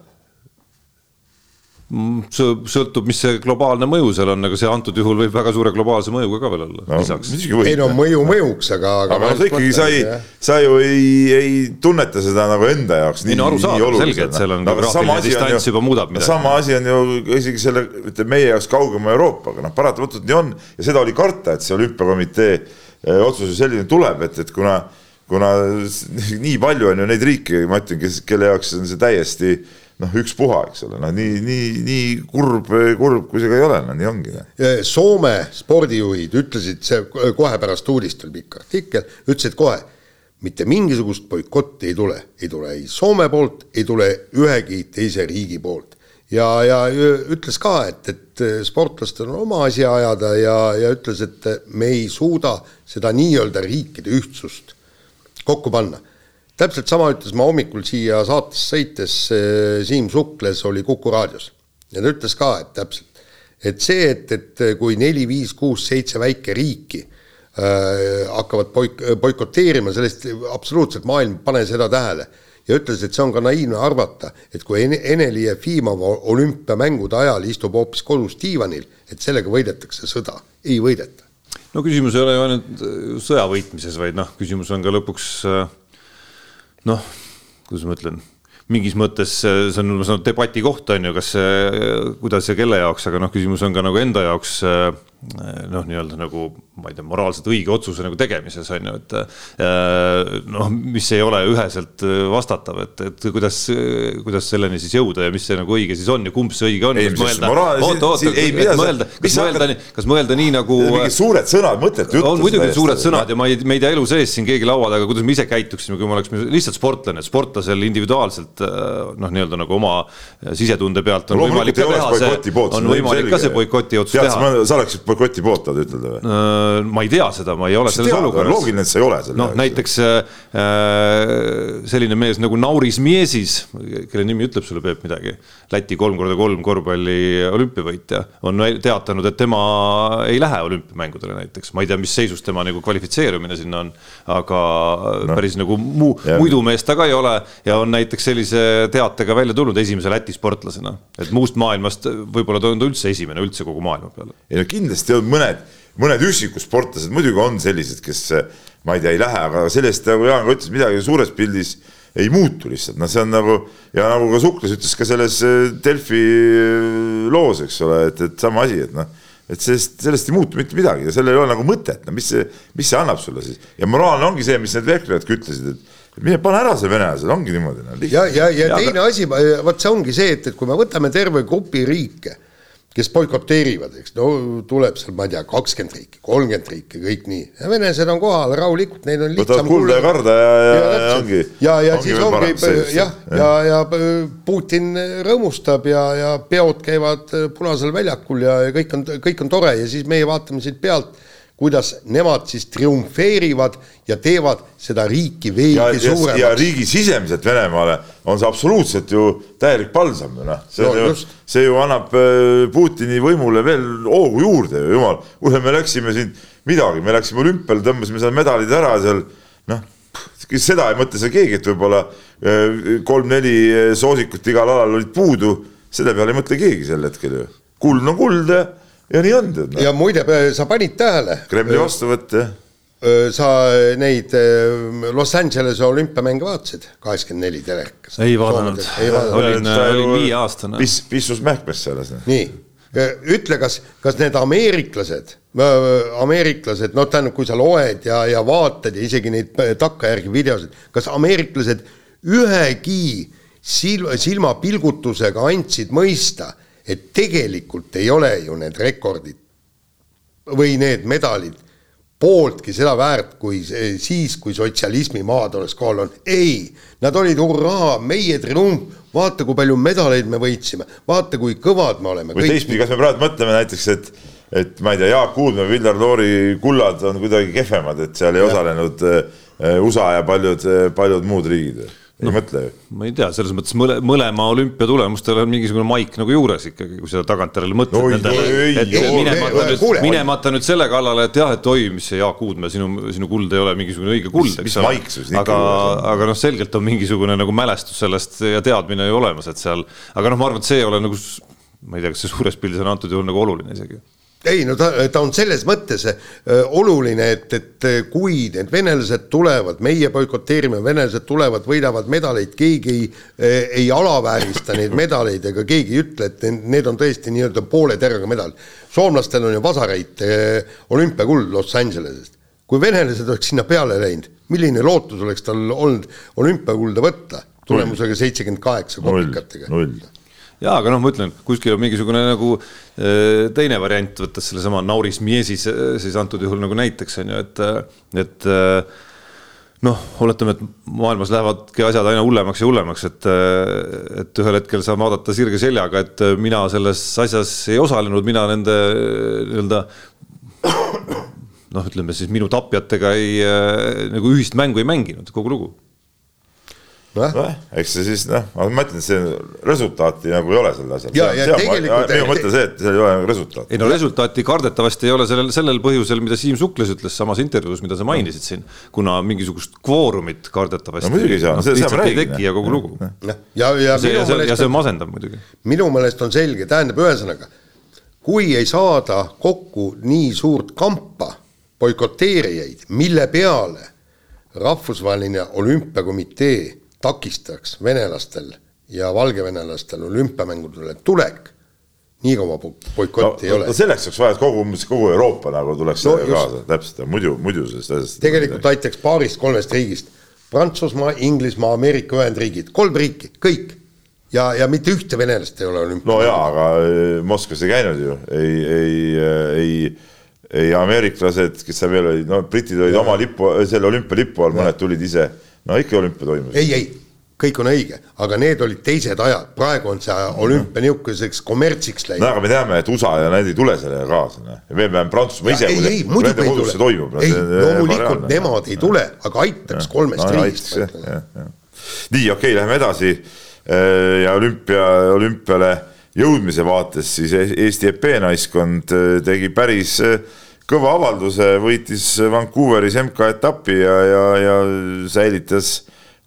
Mm, sõltub, mis see globaalne mõju seal on, aga see antud juhul võib väga suure globaalse mõjuga ka veel olla no, lisaks. ei no mõju mõjuks, aga, aga. aga noh, ikkagi sa ei, sa ju ei, ei tunneta seda nagu enda jaoks. ei no arusaadav, selge, et seal on no, graafiline distants juba muudab midagi. sama asi on ju isegi selle, ütleme meie jaoks kaugema Euroopaga, noh paratamatult nii on ja seda oli karta, et see olümpiakomitee eh, otsus ju selline tuleb, et, et kuna kuna nii palju on ju neid riike, ma ütlen, kes, kelle jaoks on see täiesti noh, ükspuha, eks ole, noh nii, nii, nii kurb, kurb kui see ka ei ole, no nii ongi. Soome spordijuhid ütlesid, see kohe pärast uudist oli pikk artikkel, ütlesid kohe, mitte mingisugust boikotti ei tule, ei tule ei Soome poolt, ei tule ühegi teise riigi poolt. ja, ja ütles ka, et, et sportlastel on oma asi ajada ja, ja ütles, et me ei suuda seda nii-öelda riikide ühtsust kokku panna täpselt sama ütles ma hommikul siia saatesse sõites, Siim Sukles oli Kuku raadios ja ta ütles ka, et täpselt, et see, et, et kui neli, viis, kuus, seitse väikeriiki äh, hakkavad boik-, boikoteerima, sellest absoluutselt maailm, pane seda tähele. ja ütles, et see on ka naiivne arvata, et kui Ene-Li Jefimov olümpiamängude ajal istub hoopis kodus diivanil, et sellega võidetakse sõda, ei võideta. no küsimus ei ole ju ainult sõja võitmises, vaid noh, küsimus on ka lõpuks äh noh, kuidas ma ütlen, mingis mõttes see on, ma saan aru, debati koht on ju, kas see, kuidas ja kelle jaoks, aga noh, küsimus on ka nagu enda jaoks noh, nii-öelda nagu ma ei tea, moraalselt õige otsuse nagu tegemises on ju, et äh, noh, mis ei ole üheselt vastatav, et, et kuidas, kuidas selleni siis jõuda ja mis see nagu õige siis on ja kumb see õige on. kas mõelda, kas mõelda nii nagu. mingid suured sõnad, mõttetu jutt. on muidugi suured sõnad ja ma ei, me ei tea elu sees siin keegi laua taga, kuidas me ise käituksime, kui me oleksime lihtsalt sportlane, sportlasel individuaalselt noh, nii-öelda nagu oma sisetunde pealt on võimalik ka teha see, on võimalik ka see boikoti otsus teha. sa oleksid boikoti poolt, tahad ütelda või? Äh, ma ei tea seda, ma ei ole selles olukorras. loogiline, et sa ei ole seal. noh, näiteks äh, selline mees nagu Nauris Miesis, kelle nimi ütleb sulle, Peep, midagi. Läti kolm korda kolm korvpalli olümpiavõitja on teatanud, et tema ei lähe olümpiamängudele näiteks. ma ei tea, mis seisus tema nagu kvalifitseerumine sinna on, aga no. päris nagu muu, muidu mees ta ka ei ole ja on näiteks sellise teatega välja tulnud esimese Läti sportlasena. et muust maailmast võib-olla ta on ta üldse esimene üldse kogu maailma peale. ei no kindlasti on mõned mõned üksikud sportlased muidugi on sellised, kes ma ei tea, ei lähe, aga sellest nagu Jaan ka ütles, midagi suures pildis ei muutu lihtsalt, noh, see on nagu ja nagu ka Suklas ütles ka selles äh, Delfi äh, loos, eks ole, et, et sama asi, et noh, et sellest, sellest ei muutu mitte midagi ja sellel ei ole nagu mõtet, no mis see, mis see annab sulle siis? Ja moraalne ongi see, mis need vehklejadki ütlesid, et mine pane ära see venelased, ongi niimoodi no,. ja, ja, ja, ja teine aga... asi, vot see ongi see, et, et kui me võtame terve grupi riike kes boikoteerivad, eks, no tuleb seal, ma ei tea, kakskümmend riiki, kolmkümmend riiki, kõik nii. ja venelased on kohal rahulikult, neil on võtavad kulda ja karda ja, ja, ja, ja ongi. ja, ja ongi siis ongi jah, ja, ja, ja Putin rõõmustab ja, ja peod käivad Punasel väljakul ja, ja kõik on, kõik on tore ja siis meie vaatame siit pealt kuidas nemad siis triumfeerivad ja teevad seda riiki veelgi suuremaks. ja riigisisemiselt Venemaale on see absoluutselt ju täielik palsam ju noh, see no, ju, see ju annab äh, Putini võimule veel hoogu juurde ju, jumal, kuule, me läksime siin midagi, me läksime olümpiale, tõmbasime seal medalid ära seal, noh, seda ei mõtle seal keegi, et võib-olla äh, kolm-neli äh, soosikut igal alal olid puudu, selle peale ei mõtle keegi sel hetkel ju, kuld on kuld ja nii on tead no.. ja muide, sa panid tähele. Kremli vastuvõtt jah sa neid Los Angelese olümpiamänge vaatasid, kaheksakümmend neli telekas? ei vaadanud, olin, olin viieaastane. Pis-, pissus mähkmes selles. nii, ütle, kas, kas need ameeriklased, ameeriklased, noh, tähendab, kui sa loed ja, ja vaatad ja isegi neid takkajärgi videosid, kas ameeriklased ühegi silma, silmapilgutusega andsid mõista et tegelikult ei ole ju need rekordid või need medalid pooltki seda väärt, kui siis, kui sotsialismi maad oleks kohal olnud. ei, nad olid hurraa, meie triumf, vaata, kui palju medaleid me võitsime, vaata, kui kõvad me oleme. või teistpidi, kas me praegu mõtleme näiteks, et, et ma ei tea, Jaak Uudmäe, Viljar Loori kullad on kuidagi kehvemad, et seal ei ja. osalenud äh, USA ja paljud, paljud muud riigid ei no, mõtle ju. ma ei tea, selles mõttes mõle, mõlema olümpia tulemustel on mingisugune maik nagu juures ikkagi, kui seda tagantjärele mõtled no,. et minemata nüüd, minemata nüüd selle kallale, et jah, et oi, mis see Jaak Uudmäe, sinu, sinu kuld ei ole mingisugune õige kuld, eks ole. aga, aga noh, selgelt on mingisugune nagu mälestus sellest ja teadmine ju olemas, et seal, aga noh, ma arvan, et see ei ole nagu, ma ei tea, kas see suures pildis on antud juhul nagu oluline isegi ei no ta, ta on selles mõttes äh, oluline, et, et äh, kui need venelased tulevad, meie boikoteerime, venelased tulevad, võidavad medaleid, keegi ei, äh, ei alaväärista neid medaleid ega keegi ei ütle, et need on tõesti nii-öelda poole teraga medal. soomlastel on ju vasareit olümpiakuld Los Angelesest. kui venelased oleks sinna peale läinud, milline lootus oleks tal olnud olümpiakulda võtta? tulemusega seitsekümmend kaheksa kopikatega. null jaa, aga noh, ma ütlen, kuskil on mingisugune nagu äh, teine variant, võttes sellesama Nauris Miesis siis antud juhul nagu näiteks on ju, et, et noh, oletame, et maailmas lähevadki asjad aina hullemaks ja hullemaks, et, et ühel hetkel saab vaadata sirge seljaga, et mina selles asjas ei osalenud, mina nende nii-öelda noh, ütleme siis minu tapjatega ei nagu ühist mängu ei mänginud, kogu lugu nojah, eks see siis noh, ma ütlen, see resultaati nagu ei ole sellel asjal. ja, ja tegelikult. minu mõte see, et seal ei ole nagu resultaati. ei no resultaati kardetavasti ei ole sellel, sellel põhjusel, mida Siim Sukles ütles samas intervjuus, mida sa mainisid siin, kuna mingisugust kvoorumit kardetavasti. no muidugi ei saa no,, lihtsalt ei teki ja kogu lugu. ja, ja, ja see, ja see, ja see on masendav muidugi. minu meelest on selge, tähendab ühesõnaga, kui ei saada kokku nii suurt kampa boikoteerijaid, mille peale rahvusvaheline olümpiakomitee takistaks venelastel ja valgevenelastel olümpiamängudele tulek, nii kaua boikotti no, ei ole. selleks oleks vaja, et kogu, kogu Euroopa nagu tuleks no, kaasa, täpselt, muidu, muidu sellest asjast. tegelikult aitaks paarist-kolmest riigist, Prantsusmaa, Inglismaa, Ameerika Ühendriigid, kolm riiki, kõik. ja, ja mitte ühte venelast ei ole olümpial. no jaa, aga äh, Moskvas ei käinud ju, ei, ei, äh, ei ei ameeriklased, kes seal veel olid, no britid olid ja. oma lipu, selle olümpialipu all, mõned tulid ise no ikka olümpia toimus. ei, ei, kõik on õige, aga need olid teised ajad, praegu on see olümpia niisuguseks kommertsiks läinud. no aga me teame, et USA ja need ei tule sellega kaasa, noh. me peame Prantsusmaa ise. ei, ei, muidugi ei tule. ei, loomulikult nemad ei tule, aga aitaks kolmest no, riigist. nii, okei okay,, lähme edasi. Äh, ja olümpia, olümpiale jõudmise vaates siis Eesti EP naiskond äh, tegi päris äh, kõva avalduse, võitis Vancouveris MK-etapi ja, ja, ja säilitas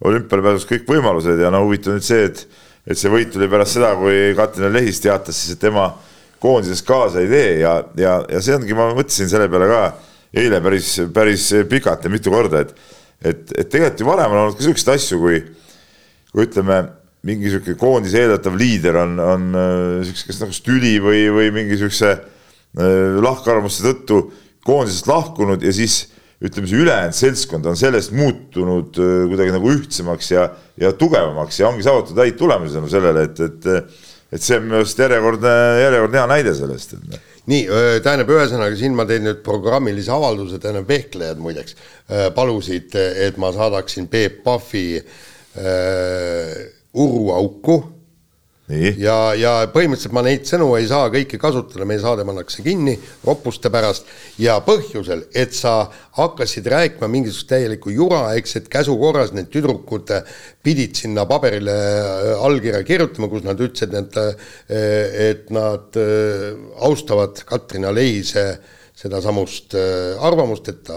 olümpiale pääsus kõik võimalused ja no huvitav nüüd see, et, et see võit tuli pärast seda, kui Katrin Lehis teatas siis, et tema koondises kaasa ei tee ja, ja, ja see ongi, ma mõtlesin selle peale ka eile päris, päris pikalt ja mitu korda, et, et, et tegelikult ju varem on olnud ka siukseid asju, kui, kui ütleme, mingi sihuke koondise eeldatav liider on, on siukse, kas nagu stüli või, või mingi siukse Äh, lahkarvamuste tõttu koondisest lahkunud ja siis ütleme, see ülejäänud seltskond on sellest muutunud äh, kuidagi nagu ühtsemaks ja, ja tugevamaks ja ongi saavutatud häid tulemusi tänu sellele, et, et et see on minu arust järjekordne, järjekordne hea näide sellest. Noh. nii, tähendab, ühesõnaga siin ma teen nüüd programmilise avalduse, tähendab vehklejad muideks palusid, et ma saadaksin Peep Pahvi äh, uruauku ja, ja põhimõtteliselt ma neid sõnu ei saa kõiki kasutada, meie saade pannakse kinni roppuste pärast ja põhjusel, et sa hakkasid rääkima mingisugust täielikku jura, eks, et käsu korras need tüdrukud pidid sinna paberile äh, allkirja kirjutama, kus nad ütlesid, et äh, et nad äh, austavad Katrin Aleise sedasamust arvamust, et ta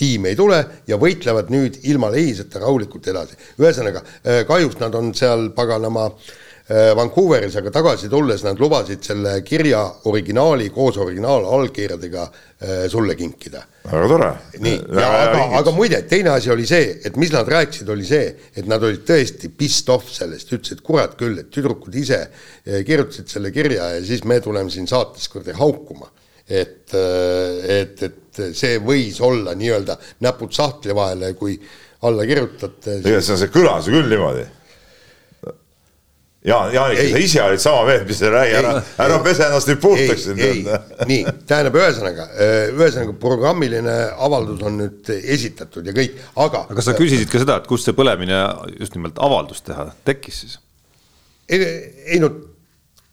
tiim ei tule ja võitlevad nüüd ilma lehiseta rahulikult edasi. ühesõnaga, kahjuks nad on seal paganama Äh, Vancouveris, aga tagasi tulles nad lubasid selle kirja originaali koos originaalallkirjadega äh, sulle kinkida. väga tore. nii, aga, aga muide, teine asi oli see, et mis nad rääkisid, oli see, et nad olid tõesti pissed off sellest, ütlesid, kurat küll, et tüdrukud ise äh, kirjutasid selle kirja ja siis me tuleme siin saates kuradi haukuma. et, et, et see võis olla nii-öelda näpud sahtli vahele, kui alla kirjutate. tegelikult see on, see kõlas ju küll niimoodi Jaan, Jaanik, sa ise olid sama meelt, mis sa räägi, ära, ära pese ennast nüüd puhtaks. nii, tähendab, ühesõnaga, äh, ühesõnaga programmiline avaldus on nüüd esitatud ja kõik, aga. aga sa küsisid ka seda, et kust see põlemine just nimelt avaldust teha tekkis siis? ei, ei no,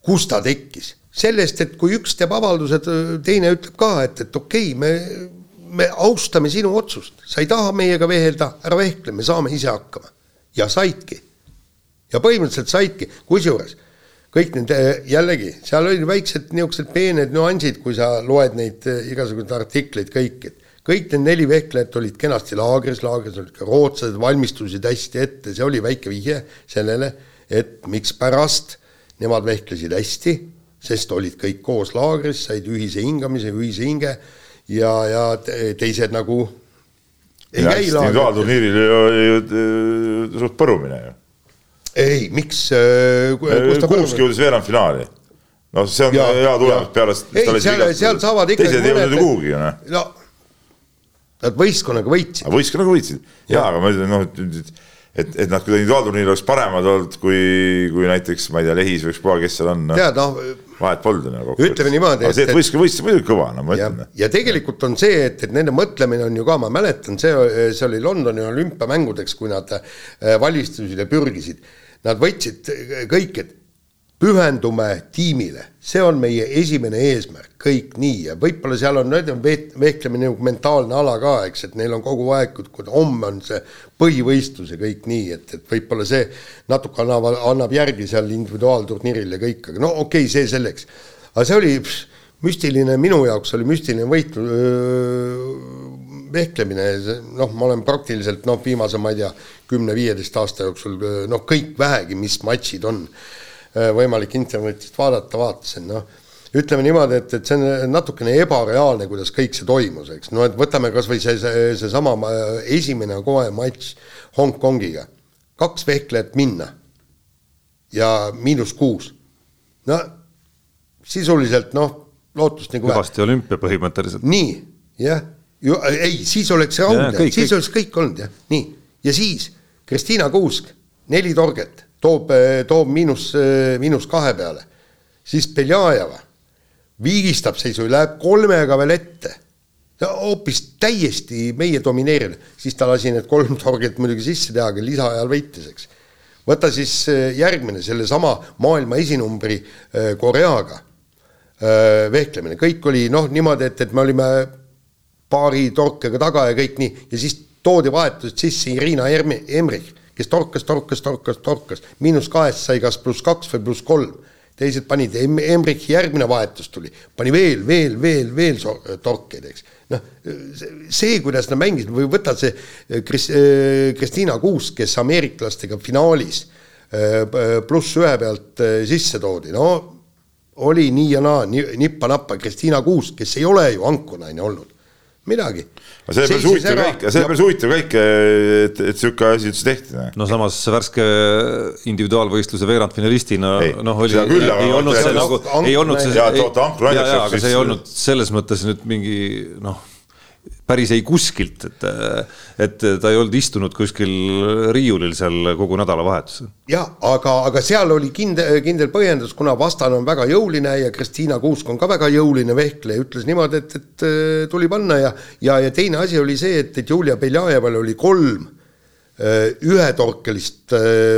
kust ta tekkis? sellest, et kui üks teeb avalduse, teine ütleb ka, et, et okei okay,, me, me austame sinu otsust, sa ei taha meiega vehelda, ära vehkle, me saame ise hakkama. ja saidki ja põhimõtteliselt saidki, kusjuures kõik need jällegi, seal olid väiksed niisugused peened nüansid, kui sa loed neid eh, igasuguseid artikleid, kõik, et kõik need neli vehklejat olid kenasti laagris, laagris olid ka rootslased, valmistusid hästi ette, see oli väike vihje sellele, et mikspärast nemad vehklesid hästi, sest olid kõik koos laagris, said ühise hingamise, ühise hinge ja, ja teised nagu ei käi laagris. individuaalturniiril ju suht põrumine ju ei, miks äh,? Kuusk jõudis veerandfinaali. noh, see on ja, hea tulemus peale. ei, seal, seal saavad ikkagi. teised ei jõudnud ju kuhugi ju noh. no nad võistkonnaga võitsid. võistkonnaga võitsid ja, aga ma ütlen noh, et, et, et nad kuidagi individuaalturniiril oleks paremad olnud kui, kui näiteks ma ei tea, Lehis või ükspuha, kes seal on no.. tead noh. vahet polnud nagu. ütleme niimoodi. aga see, et võistkond võistis muidugi kõva, no ma ütlen. ja tegelikult on see, et, et nende mõtlemine on ju ka, ma mäletan, see, see oli Londoni olümpiamängudeks, kui nad äh, valmistusid ja pürgisid. Nad võtsid kõik, et pühendume tiimile, see on meie esimene eesmärk, kõik nii ja võib-olla seal on vehklemine nagu mentaalne ala ka, eks, et neil on kogu aeg, kui homme on see põhivõistlus ja kõik nii, et, et võib-olla see natuke annab, annab järgi seal individuaalturniiril ja kõik, aga no okei okay,, see selleks. aga see oli pss, müstiline, minu jaoks oli müstiline võitlus, vehklemine, noh, ma olen praktiliselt noh, viimase, ma ei tea, kümne-viieteist aasta jooksul noh, kõik vähegi, mis matšid on Äh, võimalik internetist vaadata, vaatasin, noh, ütleme niimoodi, et, et see on natukene ebareaalne, kuidas kõik see toimus, eks, no et võtame kas või see, see, seesama äh, esimene kohe matš Hongkongiga, kaks vehklejat minna. Ja miinus kuus. no sisuliselt noh, lootust nagu kõvasti olümpia põhimõtteliselt. nii, jah, ei, siis oleks see raudne, siis kõik. oleks kõik olnud jah, nii, ja siis Kristiina Kuusk, neli torget toob, toob miinus, miinus kahe peale, siis Beljajeva viigistab seisu, läheb kolmega veel ette. hoopis täiesti meie domineerinud, siis ta lasi need kolm torget muidugi sisse teha, aga lisaajal võitis, eks. võta siis äh, järgmine, sellesama maailma esinumbri äh, Koreaga äh, vehklemine, kõik oli noh, niimoodi, et, et me olime paari torkega taga ja kõik nii. Ja siis toodi vahetused sisse Irina Emrich kes torkas, torkas, torkas, torkas, miinus kahest sai kas pluss kaks või pluss kolm. teised panid, Embrichi järgmine vahetus tuli, pani veel, veel, veel, veel torkeid, eks. noh, see, kuidas nad mängisid või võtad see eh, Kris-, eh, Kristiina Kuusk, kes ameeriklastega finaalis eh, pluss ühe pealt sisse toodi, no oli nii ja naa, nippa-nappa, Kristiina Kuusk, kes ei ole ju ankurnaine olnud midagi. aga selle päris huvitav kõik, selle päris huvitav kõik, et, et sihuke asi üldse tehti. no samas värske individuaalvõistluse veerandfinalistina noh, oli, ei olnud see nagu, ei olnud see, aga see ei olnud selles mõttes nüüd mingi noh päris ei kuskilt, et, et ta ei olnud istunud kuskil riiulil seal kogu nädalavahetusel. jah, aga, aga seal oli kindel, kindel põhjendus, kuna vastane on väga jõuline ja Kristiina Kuusk on ka väga jõuline vehkleja, ütles niimoodi, et, et tuli panna ja, ja, ja teine asi oli see, et, et Julia Beljajeval oli kolm ühetorkelist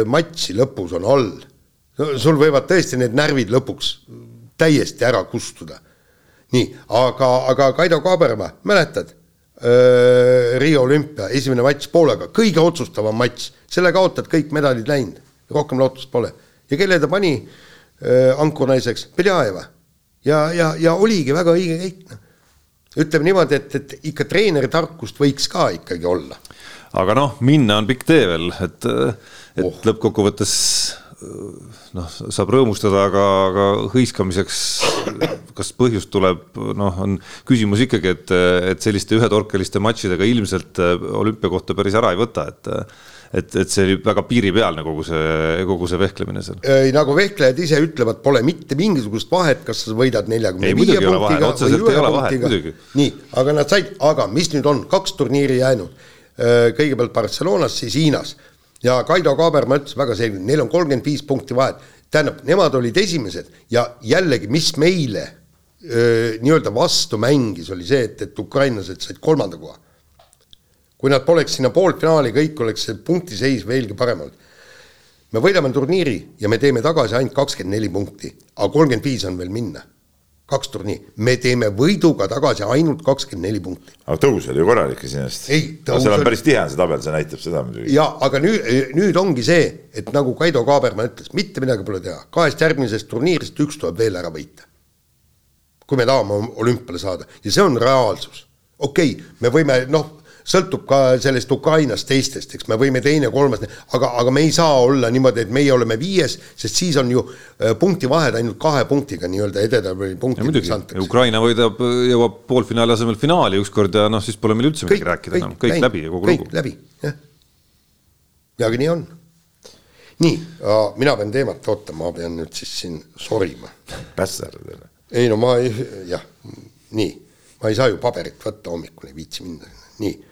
matši lõpus on all. sul võivad tõesti need närvid lõpuks täiesti ära kustuda nii, aga, aga Kaido Kaaberma, mäletad? Riia olümpia esimene matš Poolaga, kõige otsustavam matš, selle kaotad, kõik medalid läinud, rohkem lootust pole. ja kelle ta pani äh, ankurnaiseks, Beljajeva. ja, ja, ja oligi väga õige käik, noh. ütleme niimoodi, et, et ikka treeneri tarkust võiks ka ikkagi olla. aga noh, minna on pikk tee veel, et, et oh. lõppkokkuvõttes noh, saab rõõmustada, aga, aga hõiskamiseks, kas põhjust tuleb, noh, on küsimus ikkagi, et, et selliste ühetorkeliste matšidega ilmselt olümpiakohta päris ära ei võta, et et, et see oli väga piiripealne kogu see, kogu see vehklemine seal. nagu vehklejad ise ütlevad, pole mitte mingisugust vahet, kas sa võidad neljakümne viie punktiga või ühe punktiga. nii, aga nad said, aga mis nüüd on, kaks turniiri jäänud. kõigepealt Barcelonas, siis Hiinas ja Kaido Kaaberma ütles väga selgelt, neil on kolmkümmend viis punkti vahet. tähendab, nemad olid esimesed ja jällegi, mis meile nii-öelda vastu mängis, oli see, et, et ukrainlased said kolmanda koha. kui nad poleks sinna poolfinaali, kõik oleks see punktiseis veelgi parem olnud. me võidame turniiri ja me teeme tagasi ainult kakskümmend neli punkti, aga kolmkümmend viis on veel minna kaks turniiri, me teeme võiduga tagasi ainult kakskümmend neli punkti. aga tõus oli ju korralik iseenesest. seal on päris tihe see tabel, see näitab seda muidugi. ja aga nüüd, nüüd ongi see, et nagu Kaido Kaaberma ütles, mitte midagi pole teha, kahest järgmisest turniirist üks tuleb veel ära võita. kui me tahame olümpiale saada ja see on reaalsus. okei okay,, me võime noh sõltub ka sellest Ukrainast teistest, eks me võime teine-kolmas, aga, aga me ei saa olla niimoodi, et meie oleme viies, sest siis on ju äh, punktivahed ainult kahe punktiga nii-öelda edetabeli punktideks antakse. Ukraina võidab, jõuab poolfinaali asemel finaali ükskord ja noh, siis pole meil üldse midagi rääkida enam, kõik, läbi ja kogu kõik lugu. läbi, jah. ja aga nii on. nii, mina pean teemat ootama, ma pean nüüd siis siin sorima. pässer teile. ei no ma ei, jah, nii, ma ei saa ju paberit võtta hommikul, ei viitsi minna, nii Äh,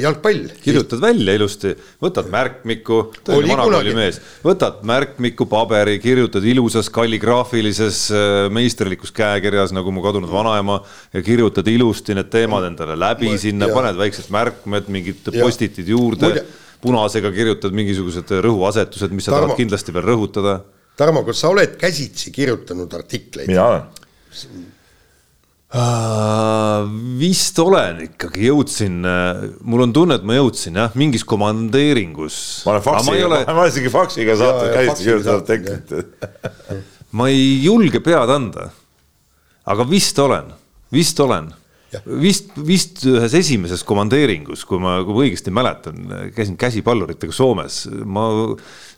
jalgpall. kirjutad välja ilusti, võtad märkmiku, tõeline vanakooli mees, võtad märkmiku, paberi, kirjutad ilusas kalligraafilises äh, meisterlikus käekirjas, nagu mu kadunud vanaema ja kirjutad ilusti need teemad endale läbi Ma, sinna, paned väiksed märkmed, mingid postitid juurde, punasega kirjutad mingisugused rõhuasetused, mis sa Tarmo, tahad kindlasti veel rõhutada. Tarmo, kas sa oled käsitsi kirjutanud artikleid? mina olen Uh, vist olen ikkagi, jõudsin, äh, mul on tunne, et ma jõudsin jah, mingis komandeeringus. ma olen faksiga, ole... [laughs] ma olen isegi faksiga saatnud, käisin kirjutanud teksti. [laughs] ma ei julge pead anda. aga vist olen, vist olen. vist, vist ühes esimeses komandeeringus, kui ma, kui ma õigesti mäletan, käisin käsipalluritega Soomes, ma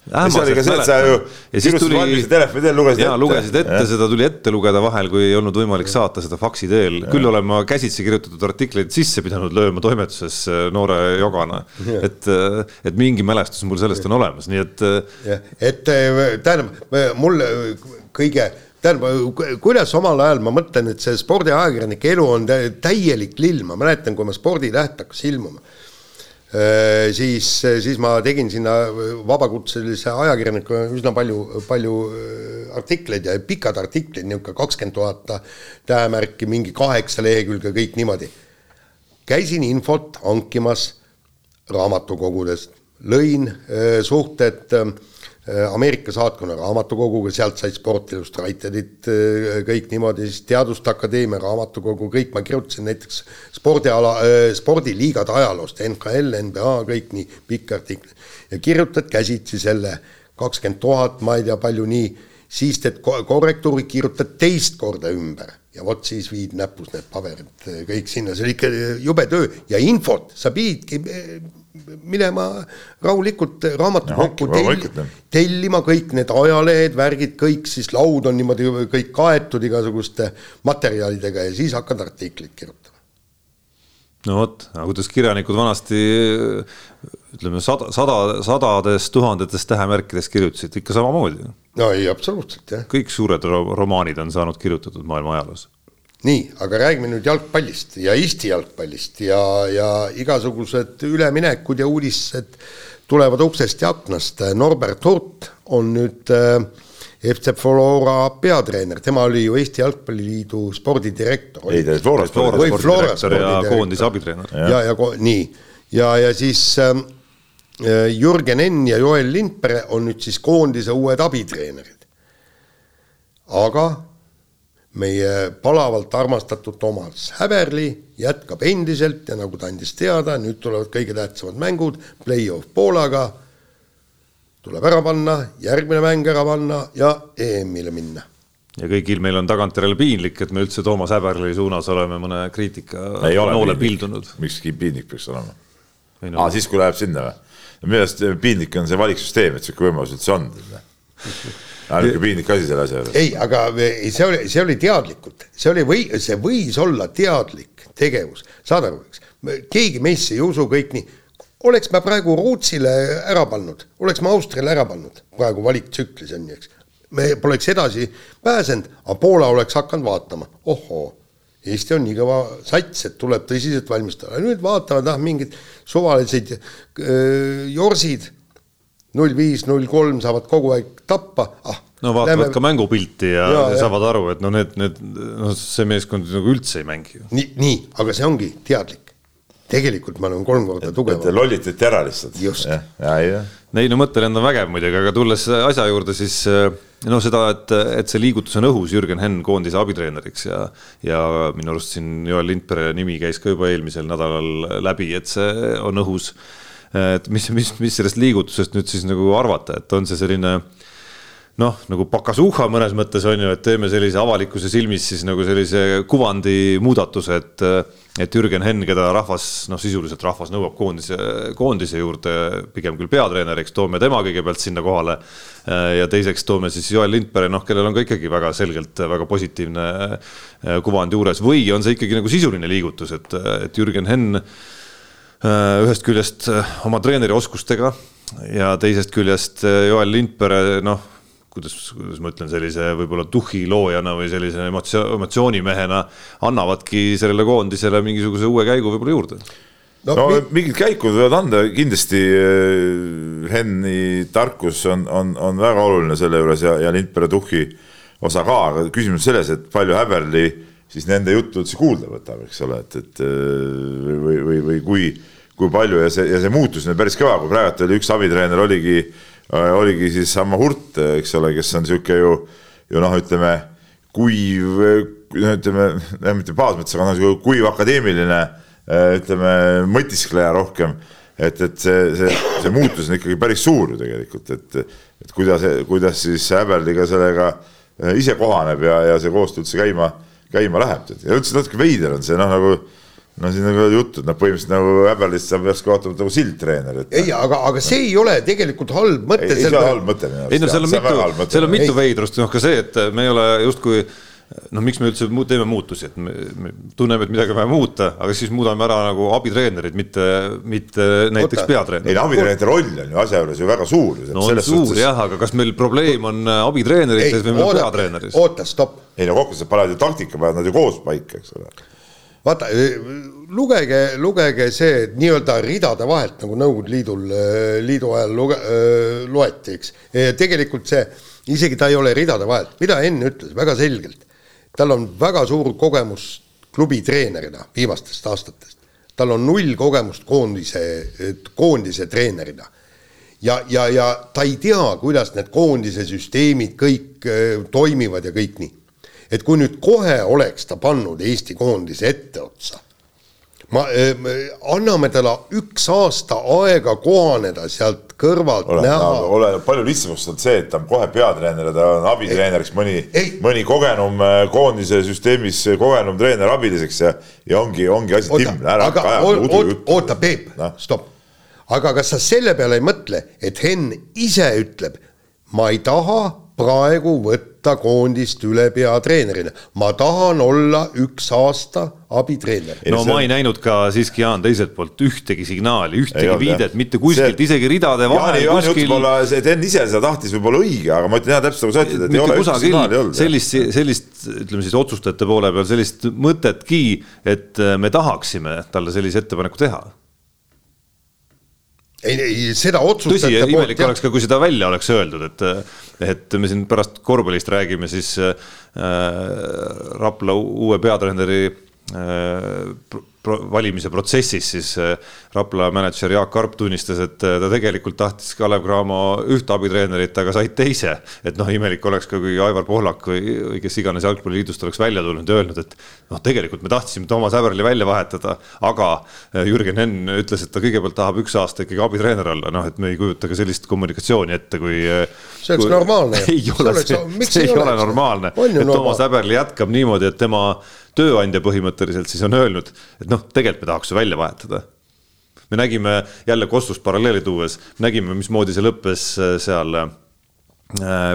see oli ka see, et sa ju ilusti valmis telefoni teel lugesid ette. lugesid ette, seda tuli ette lugeda vahel, kui ei olnud võimalik saata seda faksi teel. küll olen ma käsitsi kirjutatud artikleid sisse pidanud lööma toimetuses äh, noore jogana. et, äh, et mingi mälestus mul sellest on olemas, nii et. Äh, et tähendab, mul kõige tähendab, kuidas omal ajal ma mõtlen, et see spordiajakirjanike elu on täielik lill, ma mäletan, kui ma Sporditäht hakkas ilmuma siis, siis ma tegin sinna vabakutselise ajakirjanikuna üsna palju, palju äh, artikleid ja pikad artiklid, niisugune kakskümmend tuhat tähemärki, mingi kaheksa lehekülge, kõik niimoodi. käisin infot hankimas raamatukogudest, lõin äh, suhted äh, Äh, Ameerika saatkonna raamatukoguga, sealt said Sport Illustratedit äh, kõik niimoodi, siis Teaduste Akadeemia raamatukogu, kõik ma kirjutasin näiteks spordiala, äh, spordiliigade ajaloost, NHL, NBA, kõik nii, pikk artikkel. ja kirjutad käsitsi selle kakskümmend tuhat, ma ei tea, palju nii, siis teed korrektuuri, kirjutad teist korda ümber ja vot siis viid näpus need paberid kõik sinna, see oli ikka jube töö ja infot sa pididki minema rahulikult raamatukokku tell, tellima kõik need ajalehed, värgid, kõik siis laud on niimoodi kõik kaetud igasuguste materjalidega ja siis hakkad artiklit kirjutama. no vot, aga kuidas kirjanikud vanasti ütleme sada, sada, sadades tuhandetes tähemärkides kirjutasid ikka samamoodi. no ei, absoluutselt jah. kõik suured romaanid on saanud kirjutatud maailma ajaloos nii, aga räägime nüüd jalgpallist ja Eesti jalgpallist ja, ja igasugused üleminekud ja uudised tulevad uksest ja aknast. Norbert Hurt on nüüd äh, FC Flora peatreener, tema oli ju Eesti Jalgpalliliidu spordidirektor. ei, ta oli Flora spordidirektor ja koondise abitreener. ja, ja, ja nii ja, ja siis ähm, äh, Jürgen Enn ja Joel Lindpere on nüüd siis koondise uued abitreenerid. aga meie palavalt armastatud Toomas Häberli jätkab endiselt ja nagu ta andis teada, nüüd tulevad kõige tähtsamad mängud, play-off Poolaga, tuleb ära panna, järgmine mäng ära panna ja EM-ile minna. ja kõigil meil on tagantjärele piinlik, et me üldse Toomas Häberli suunas oleme mõne kriitika noole pildunud. miks piinlik peaks olema? aa, siis kui läheb sinna või? minu arust piinlik on see valiksüsteem, et niisugune võimalus üldse on [laughs] niisugune piinlik asi selle asja juures. ei, aga ei, see oli, see oli teadlikult, see oli või, see võis olla teadlik tegevus, saad aru, eks, keegi meisse ei usu kõik nii, oleks me praegu Rootsile ära pannud, oleks me Austriale ära pannud, praegu valiktsüklis on ju, eks, me poleks edasi pääsenud, aga Poola oleks hakanud vaatama, ohoo, Eesti on nii kõva sats, et tuleb tõsiselt valmistada, nüüd vaatavad, ah, mingid suvalised äh, jorsid null viis, null kolm saavad kogu aeg tappa, ah. no vaatavad lähme... ka mängupilti ja, ja, ja saavad aru, et no need, need, noh, see meeskond nagu üldse ei mängi ju. nii, nii, aga see ongi teadlik. tegelikult me oleme kolm korda tugevam. lollitati ära lihtsalt. just. ei no mõttelend on vägev muidugi, aga tulles asja juurde, siis no seda, et, et see liigutus on õhus Jürgen Henn koondise abitreeneriks ja, ja minu arust siin Joel Lindpere nimi käis ka juba eelmisel nädalal läbi, et see on õhus et mis, mis, mis sellest liigutusest nüüd siis nagu arvata, et on see selline noh, nagu pakasuhha mõnes mõttes on ju, et teeme sellise avalikkuse silmis siis nagu sellise kuvandi muudatuse, et et Jürgen Henn, keda rahvas, noh, sisuliselt rahvas nõuab koondise, koondise juurde pigem küll peatreeneriks, toome tema kõigepealt sinna kohale. ja teiseks toome siis Joel Lindpere, noh, kellel on ka ikkagi väga selgelt väga positiivne kuvand juures või on see ikkagi nagu sisuline liigutus, et, et Jürgen Henn Äh, ühest küljest äh, oma treeneri oskustega ja teisest küljest äh, Joel Lindpere, noh, kuidas, kuidas ma ütlen, sellise võib-olla tuhhi loojana või sellise emotsioon, emotsioonimehena annavadki sellele koondisele mingisuguse uue käigu võib-olla juurde. No, no mi... mingid käikud võivad anda kindlasti äh, Henni tarkus on, on, on väga oluline selle juures ja, ja Lindberg Tuhhi osa ka, aga küsimus selles, et palju Häberli siis nende juttu üldse kuulda võtab, eks ole, et, et äh, või, või, või kui, kui palju ja see, ja see muutus on päris kõva, kui praegu oli üks abitreener oligi, äh, oligi siis Amma Hurt, eks ole, kes on niisugune ju, ju noh, ütleme kuiv, no ütleme, mitte paas mõttes, aga noh, kuiv akadeemiline Äh, ütleme, mõtiskleja rohkem. et, et see, see, see muutus on ikkagi päris suur ju tegelikult, et, et kuidas, kuidas siis Häberliga sellega äh, ise kohaneb ja, ja see koostöö üldse käima, käima läheb. ja üldse natuke veider on see noh, nagu no siin nagu juttu, et noh, põhimõtteliselt nagu Häberlist saab järsku vaatama nagu sildtreener et.... ei, aga, aga see ei ole tegelikult halb mõte. ei, ei see on halb mõte minu arust. ei no seal on mitu, seal on mitu veidrust, noh ka see, et me ei ole justkui noh, miks me üldse teeme muutusi, et me, me tunneme, et midagi on vaja muuta, aga siis muudame ära nagu abitreenerid, mitte, mitte näiteks peatreener. ei no abitreenerite roll on ju asja juures ju väga suur. no on suur suhtes... jah, aga kas meil probleem on äh, abitreenerites või meil peatreeneris? oota, stopp. ei no kokkuvõttes panevad ju taktika, panevad nad ju koos paika, eks ole vaata, lugege, lugege see nii-öelda ridade vahelt, nagu Nõukogude Liidul, äh, liidu ajal luge, äh, loeti, eks. tegelikult see, isegi ta ei ole ridade vahelt, mida Enn ütles väga selgelt tal on väga suur kogemus klubi treenerina viimastest aastatest. tal on null kogemust koondise, koondise treenerina. ja, ja, ja ta ei tea, kuidas need koondise süsteemid kõik toimivad ja kõik nii. Et kui nüüd kohe oleks ta pannud Eesti koondise etteotsa ma äh,, anname talle üks aasta aega kohaneda sealt kõrvalt ole, näha. oleneb, palju lihtsamaks on see, et ta on kohe peatreener ja ta on abitreeneriks mõni, mõni kogenum äh, koondise süsteemis kogenum treener abiliseks ja, ja ongi, ongi asi timm, ära ajama udu juttu. oota, Peep no., stopp. aga kas sa selle peale ei mõtle, et Henn ise ütleb, ma ei taha praegu võtta koondist üle peatreenerina. ma tahan olla üks aasta abitreener. no see... ma ei näinud ka siiski, Jaan, teiselt poolt ühtegi signaali, ühtegi ei viidet, mitte kuskilt see..., isegi ridade vahel. Jaani kuskil... jutt võib-olla, see Sten ise seda tahtis võib-olla õige, aga ma ütlen jah, täpselt nagu sa ütled, et ei ole ühtegi signaali olnud. sellist, sellist, ütleme siis otsustajate poole peal sellist mõtetki, et me tahaksime talle sellise ettepaneku teha ei, ei seda otsustajate tõsi, imelik oleks ka, kui seda välja oleks öeldud, et, et me siin pärast korvpallist räägime, siis äh, Rapla uue peatreeneri äh, valimise protsessis siis äh, Rapla mänedžer Jaak Arp tunnistas, et äh, ta tegelikult tahtis Kalev Cramo ühte abitreenerit, aga said teise. et noh, imelik oleks ka, kui Aivar Pohlak või, või kes iganes jalgpalliliidust oleks välja tulnud ja öelnud, et noh, tegelikult me tahtsime Toomas Häberli välja vahetada, aga äh, Jürgen Henn ütles, et ta kõigepealt tahab üks aasta ikkagi abitreener olla, noh, et me ei kujuta ka sellist kommunikatsiooni ette, kui. see oleks kui, normaalne. [laughs] ei ole, see, see ei ole normaalne, et Toomas Häberli jätkab niimoodi, et tema tööandja põhimõtteliselt siis on öelnud, et noh, tegelikult me tahaks su välja vahetada. me nägime jälle Kostust paralleeli tuues, nägime, mismoodi see lõppes äh, seal äh,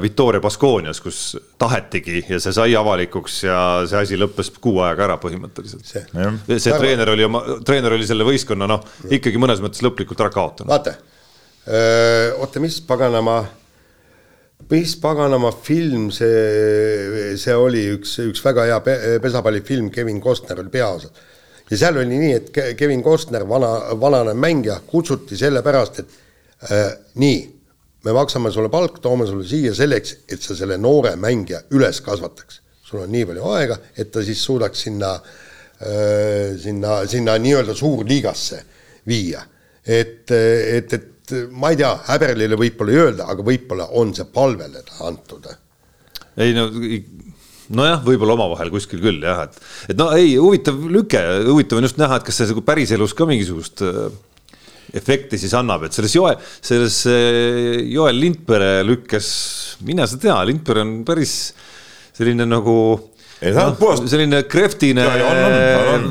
Victoria Baskoonias, kus tahetigi ja see sai avalikuks ja see asi lõppes kuu ajaga ära põhimõtteliselt. see, see treener oli oma, treener oli selle võistkonna noh, ikkagi mõnes mõttes lõplikult ära kaotanud. vaata, oota, mis paganama mis paganama film see, see oli üks, üks väga hea pesapallifilm, Kevin Costner oli peaosas. ja seal oli nii, et Kevin Costner, vana, vanane mängija, kutsuti sellepärast, et äh, nii, me maksame sulle palk, toome sulle siia selleks, et sa selle noore mängija üles kasvataks. sul on nii palju aega, et ta siis suudaks sinna äh,, sinna, sinna nii-öelda suurliigasse viia. et, et et ma ei tea, Häberlile võib-olla ei öelda, aga võib-olla on see palvele antud. ei no nojah, võib-olla omavahel kuskil küll jah, et, et no ei, huvitav lüke, huvitav on just näha, et kas see nagu päriselus ka mingisugust äh, efekti siis annab, et selles Joel, selles äh, Joel Lindpere lükkes, mine sa tea, Lindpere on päris selline nagu ei ta on no, puhas. selline kreftine,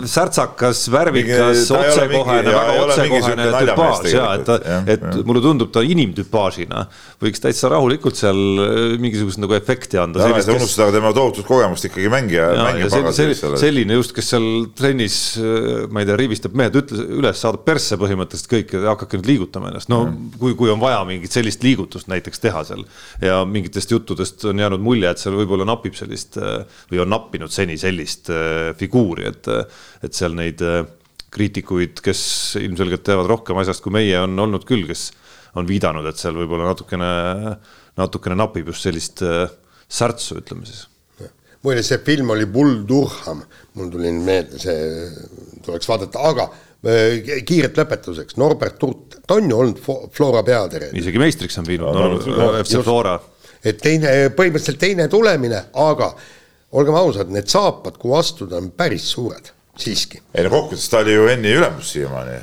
särtsakas, värvikas, otsekohene, väga otsekohene tüpaaž ja et et ja. mulle tundub ta inimtüpaažina võiks täitsa rahulikult seal äh, mingisugust nagu efekti anda. ära ei saa unustada tema tohutut kogemust ikkagi mängija, mängija selline just, kes seal trennis, äh, ma ei tea, rivistab mehed ütles, üles, saadab persse põhimõtteliselt kõik ja hakake nüüd liigutama ennast, no mm. kui, kui on vaja mingit sellist liigutust näiteks teha seal ja mingitest juttudest on jäänud mulje, et seal võib-olla napib sellist või on nappinud seni sellist äh, figuuri, et, et seal neid äh, kriitikuid, kes ilmselgelt teavad rohkem asjast kui meie, on olnud küll, kes on viidanud, et seal võib-olla natukene, natukene napib just sellist äh, särtsu, ütleme siis. muide, see film oli Bull Durham, mul tuli meelde, see tuleks vaadata, aga äh, kiirelt lõpetuseks, Norbert Tutt, ta on ju olnud Flora peatreener. isegi meistriks on viinud no, no, FC Flora. et teine, põhimõtteliselt teine tulemine, aga olgem ausad, need saapad, kuhu astuda, on päris suured, siiski. ei no kokkuvõttes ta oli ju Enni ülemus siiamaani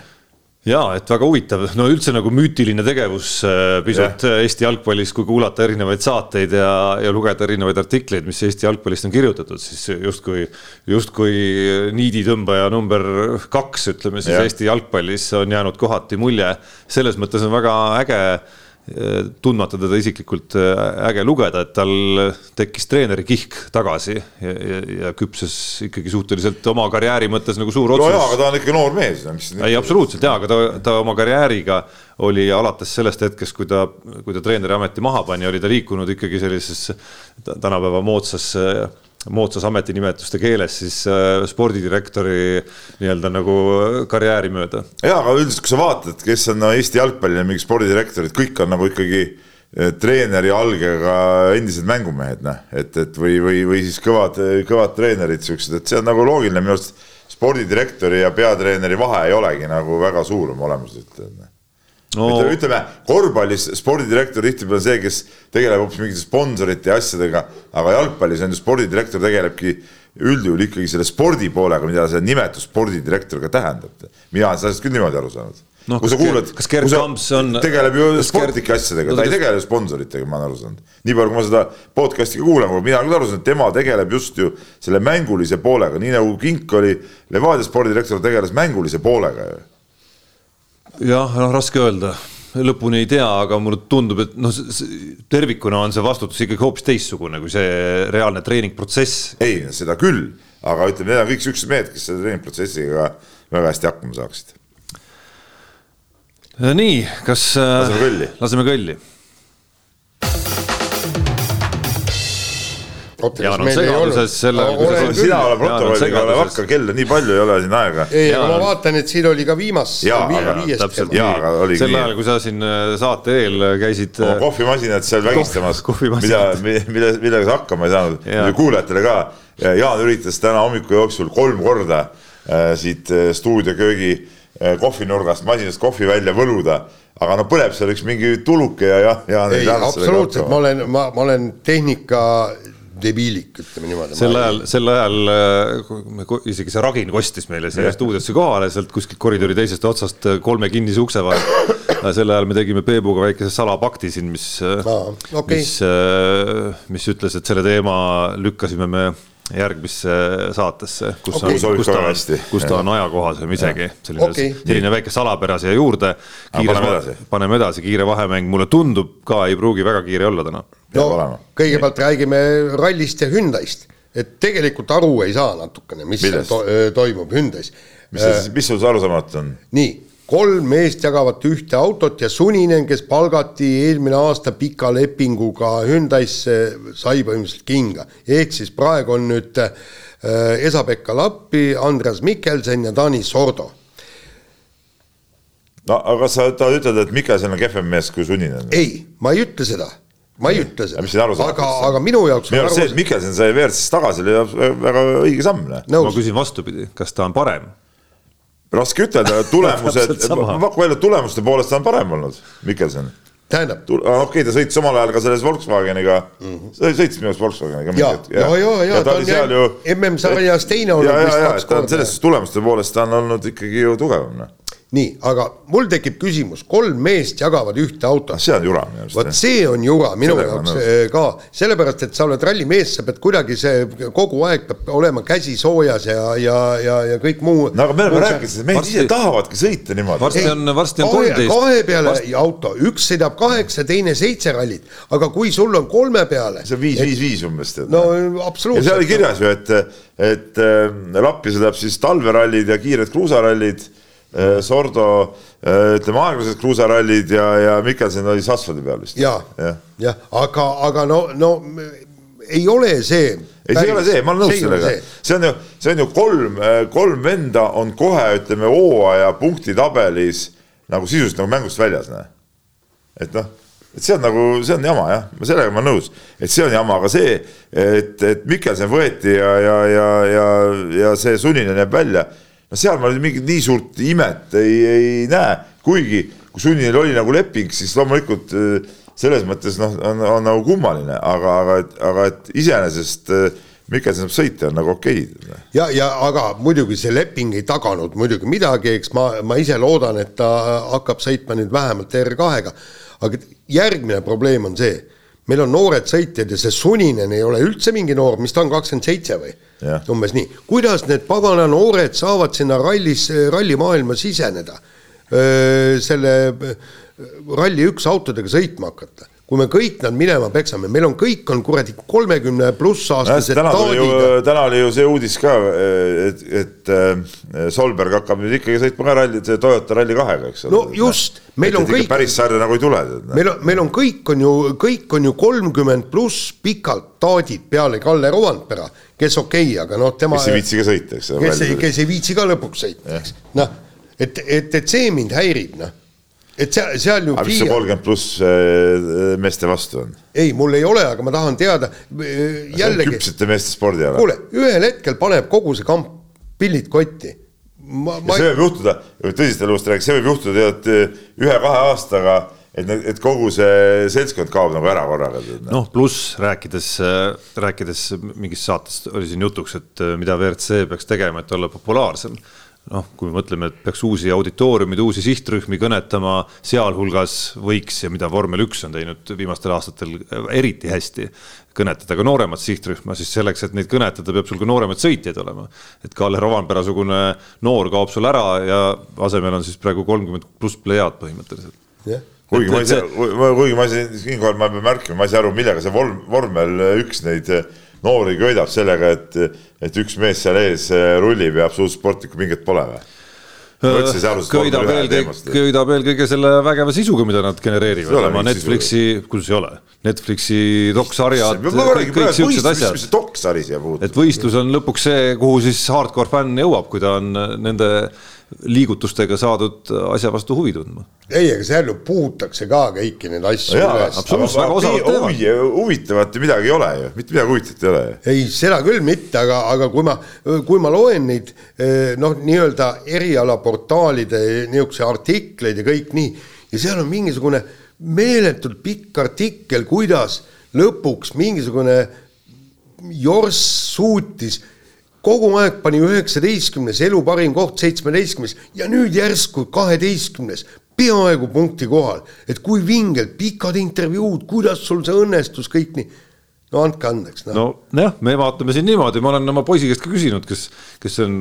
jaa, et väga huvitav, no üldse nagu müütiline tegevus äh, pisut ja. Eesti jalgpallis, kui kuulata erinevaid saateid ja, ja lugeda erinevaid artikleid, mis Eesti jalgpallist on kirjutatud, siis justkui, justkui niiditõmbaja number kaks, ütleme siis ja. Eesti jalgpallis on jäänud kohati mulje. selles mõttes on väga äge tundmata teda isiklikult äh, äge lugeda, et tal tekkis treeneri kihk tagasi ja, ja, ja küpses ikkagi suhteliselt oma karjääri mõttes nagu suur otsus. no jaa, aga ta on ikka noor mees. ei, absoluutselt jaa, aga ta, ta oma karjääriga oli alates sellest hetkest, kui ta, kui ta treeneri ameti maha pani, oli ta liikunud ikkagi sellises tänapäeva moodsas moodsas ametinimetuste keeles siis äh, spordidirektori nii-öelda nagu karjääri mööda. ja, aga üldiselt, kui sa vaatad, kes on no, Eesti jalgpallil mingid spordidirektorid, kõik on nagu ikkagi äh, treeneri algega endised mängumehed, noh, et, et või, või, või siis kõvad, kõvad treenerid siuksed, et see on nagu loogiline minu arust spordidirektori ja peatreeneri vahe ei olegi nagu väga suur oma olemuselt noh no.. ütleme, ütleme korvpallis spordidirektor tihtipeale see, kes tegeleb hoopis mingite sponsorite ja asjadega, aga jalgpallis on ju spordidirektor tegelebki üldjuhul ikkagi selle spordi poolega, mida see nimetus spordidirektor ka tähendab. mina olen sellest küll niimoodi aru saanud no,. kui sa kuulad, kas Gerd Kamps on. tegeleb ju sportlike asjadega no,, ta ei tegele sponsoritega, ma olen aru saanud. nii palju, kui ma seda podcast'i kuulan, mina olen küll aru saanud, tema tegeleb just ju selle mängulise poolega, nii nagu Kink oli Levadia spordidirektor, tegeles mängulise poolega ju jah, noh, raske öelda, lõpuni ei tea, aga mulle tundub, et noh, tervikuna on see vastutus ikkagi hoopis teistsugune kui see reaalne treeningprotsess. ei, seda küll, aga ütleme, need on kõik siuksed mehed, kes selle treeningprotsessiga väga hästi hakkama saaksid. nii, kas laseme kõlli? laseme kõlli Jaan on segaduses selle. sina oled protokolliga, ole vakka, kella nii palju ei ole siin aega. ei, aga ma vaatan, et siin oli ka viimast. sel ajal, kui sa siin äh, saate eel käisid. Äh, kohvimasinat seal vägistamas, [laughs] mida, mille, millega sa hakkama ei saanud. kuulajatele ka, Jaan üritas täna hommiku jooksul kolm korda äh, siit stuudioköögi kohvinurgast masinast kohvi välja võluda aga no põleb seal üks mingi tuluke ja jah, ja. ei, absoluutselt, ma olen, ma, ma olen tehnika debiilik, ütleme niimoodi. sel ajal, sel ajal äh, isegi see Ragin kostis meile siia stuudiosse kohale sealt kuskilt koridori teisest otsast äh, kolme kinnise ukse vahel. sel ajal me tegime Peebuga väikese salapakti siin, mis ah,, okay. mis, mis ütles, et selle teema lükkasime me järgmisse saatesse, kus okay. on, kus ta on, kus ta on ajakohasem isegi, selline okay., selline väike salapära siia juurde. paneme edasi, kiire vahemäng, mulle tundub ka ei pruugi väga kiire olla täna. No kõigepealt räägime rallist ja Hyundai'st, et tegelikult aru ei saa natukene, mis to toimub Hyundai's. mis, mis sul see arusaamatu on? nii kolm meest jagavad ühte autot ja Suninen, kes palgati eelmine aasta pika lepinguga Hyundai'sse, sai põhimõtteliselt kinga. ehk siis praegu on nüüd äh, Esa-Pekka Lappi, Andreas Mikkelsen ja Taani Sordo. no aga sa tahad ütelda, et Mikkelsen on kehvem mees kui Suninen? ei, ma ei ütle seda ma ei ütle seda, aga, aga minu jaoks minu arust see, et Mikkelson sai WRC-st tagasi, oli väga õige samm. ma küsin vastupidi, kas ta on parem raske ütelda, tulemused ma pakun välja, tulemuste poolest ta on parem olnud, Mikkelson. tähendab. okei okay,, ta sõitis omal ajal ka selles Volkswageniga mm, -hmm. sõitis minu arust Volkswageniga. ja, ja, ja, ja ta on ju MM-sarjas teine olnud. ja, ja, ja, ta on selles tulemuste poolest ta on olnud ikkagi ju tugevam, noh nii, aga mul tekib küsimus, kolm meest jagavad ühte autot. see on jura minu arust. vot see on jura minu jaoks eh, ka, sellepärast et sa oled rallimees, sa pead kuidagi see kogu aeg peab olema käsi soojas ja, ja, ja, ja kõik muu. no aga me oleme rääkinud, et mehed varsti... ise tahavadki sõita niimoodi. varsti on, varsti on kolmteist. kahe peale varsti... auto, üks sõidab kaheksa, teine seitse rallit, aga kui sul on kolme peale. see on viis, viis, viis umbes no absoluutselt. ja seal oli kirjas ju, et, et äh, Lappi sõidab siis talverallid ja kiired kruusarallid Sordo äh, ütleme aeglased kruusarallid ja, ja Mikkelson oli asfaldi peal vist. ja, jah ja., aga, aga no, no ei ole see. ei, see ei ole see, ma olen nõus sellega, see on ju, see on ju kolm, kolm venda on kohe ütleme hooaja punktitabelis nagu sisuliselt nagu mängust väljas, näe. et noh, et see on nagu, see on jama jah, sellega ma olen nõus, et see on jama, aga see, et, et Mikkelson võeti ja, ja, ja, ja, ja see sunnine jääb välja. No seal ma mingit nii suurt imet ei, ei näe, kuigi kui sunnil oli nagu leping, siis loomulikult äh, selles mõttes noh, on, on nagu kummaline, aga, aga, aga et iseenesest äh, Mikkelson saab sõita, on nagu okei. Okay.. ja, ja aga muidugi see leping ei taganud muidugi midagi, eks ma, ma ise loodan, et ta hakkab sõitma nüüd vähemalt R2-ga. aga järgmine probleem on see, meil on noored sõitjad ja see Suninen ei ole üldse mingi noor, mis ta on, kakskümmend seitse või? umbes nii, kuidas need pagana noored saavad sinna rallis, rallimaailma siseneda? selle Rally1 autodega sõitma hakata kui me kõik nad minema peksame, meil on kõik on kuradi kolmekümne pluss aastased tuli ju, täna oli ju see uudis ka, et, et äh, Solberg hakkab nüüd ikkagi sõitma ka ralli, Toyota Rally2-ga, eks ole. no just, meil on kõik. päris sarja nagu ei tule. meil on, meil on kõik on ju, kõik on ju kolmkümmend pluss pikalt taadid peale Kalle Rovanpera, kes okei okay,, aga noh, tema. kes ei viitsi ka sõita, eks. kes ei, kes ei viitsi ka lõpuks sõita, eks, noh et, et, et see mind häirib, noh. Et seal, seal ju. aga mis see kolmkümmend pluss äh, meeste vastu on? ei, mul ei ole, aga ma tahan teada äh, jällegi. küpsete meeste spordiala. kuule, ühel hetkel paneb kogu see kamp pillid kotti. Ma, ma... see võib juhtuda, tõsist elust rääkides, see võib juhtuda tead ühe-kahe aastaga et, et kogu see seltskond kaob nagu ära korraga. noh, pluss rääkides, rääkides mingist saatest oli siin jutuks, et mida WRC peaks tegema, et olla populaarsem noh, kui me mõtleme, et peaks uusi auditooriumeid, uusi sihtrühmi kõnetama, sealhulgas võiks ja mida vormel üks on teinud viimastel aastatel eriti hästi, kõnetada ka nooremat sihtrühma, siis selleks, et neid kõnetada, peab sul ka nooremaid sõitjaid olema. et Kalle Rovanpera-sugune noor kaob sul ära ja asemel on siis praegu kolmkümmend pluss plejaad põhimõtteliselt yeah kuigi ma ei saa, kuigi ma ei saa, siinkohal ma pean märkima, ma ei saa aru, millega see vorm, vormel üks neid noori köidab sellega, et, et üks mees seal ees äh, rullib ja absoluutselt sportlikku pinget pole või? köidab eelkõige, köidab eelkõige selle vägeva sisuga, mida nad genereerivad oma Netflixi, kuidas ei ole, Netflixi doksarjad, kõik, kõik siuksed asjad. mis see doksari siia puutub? et võistlus on lõpuks see, kuhu siis hardcore fänn jõuab, kui ta on nende liigutustega saadud asja vastu huvi tundma. ei, aga seal ju puhutakse ka kõiki neid asju no üles. teevad. huvitavat ju midagi ei ole ju, mitte midagi huvitavat ei ole ju. ei, seda küll mitte, aga, aga kui ma, kui ma loen neid eh, noh, nii-öelda erialaportaalide niisuguseid artikleid ja kõik nii, ja seal on mingisugune meeletult pikk artikkel, kuidas lõpuks mingisugune jorss suutis kogu aeg pani üheksateistkümnes, elu parim koht seitsmeteistkümnes ja nüüd järsku kaheteistkümnes, peaaegu punkti kohal. et kui vingelt, pikad intervjuud, kuidas sul see õnnestus, kõik nii no andke andeks no.. nojah, me vaatame siin niimoodi, ma olen oma poisi käest ka küsinud, kes, kes on,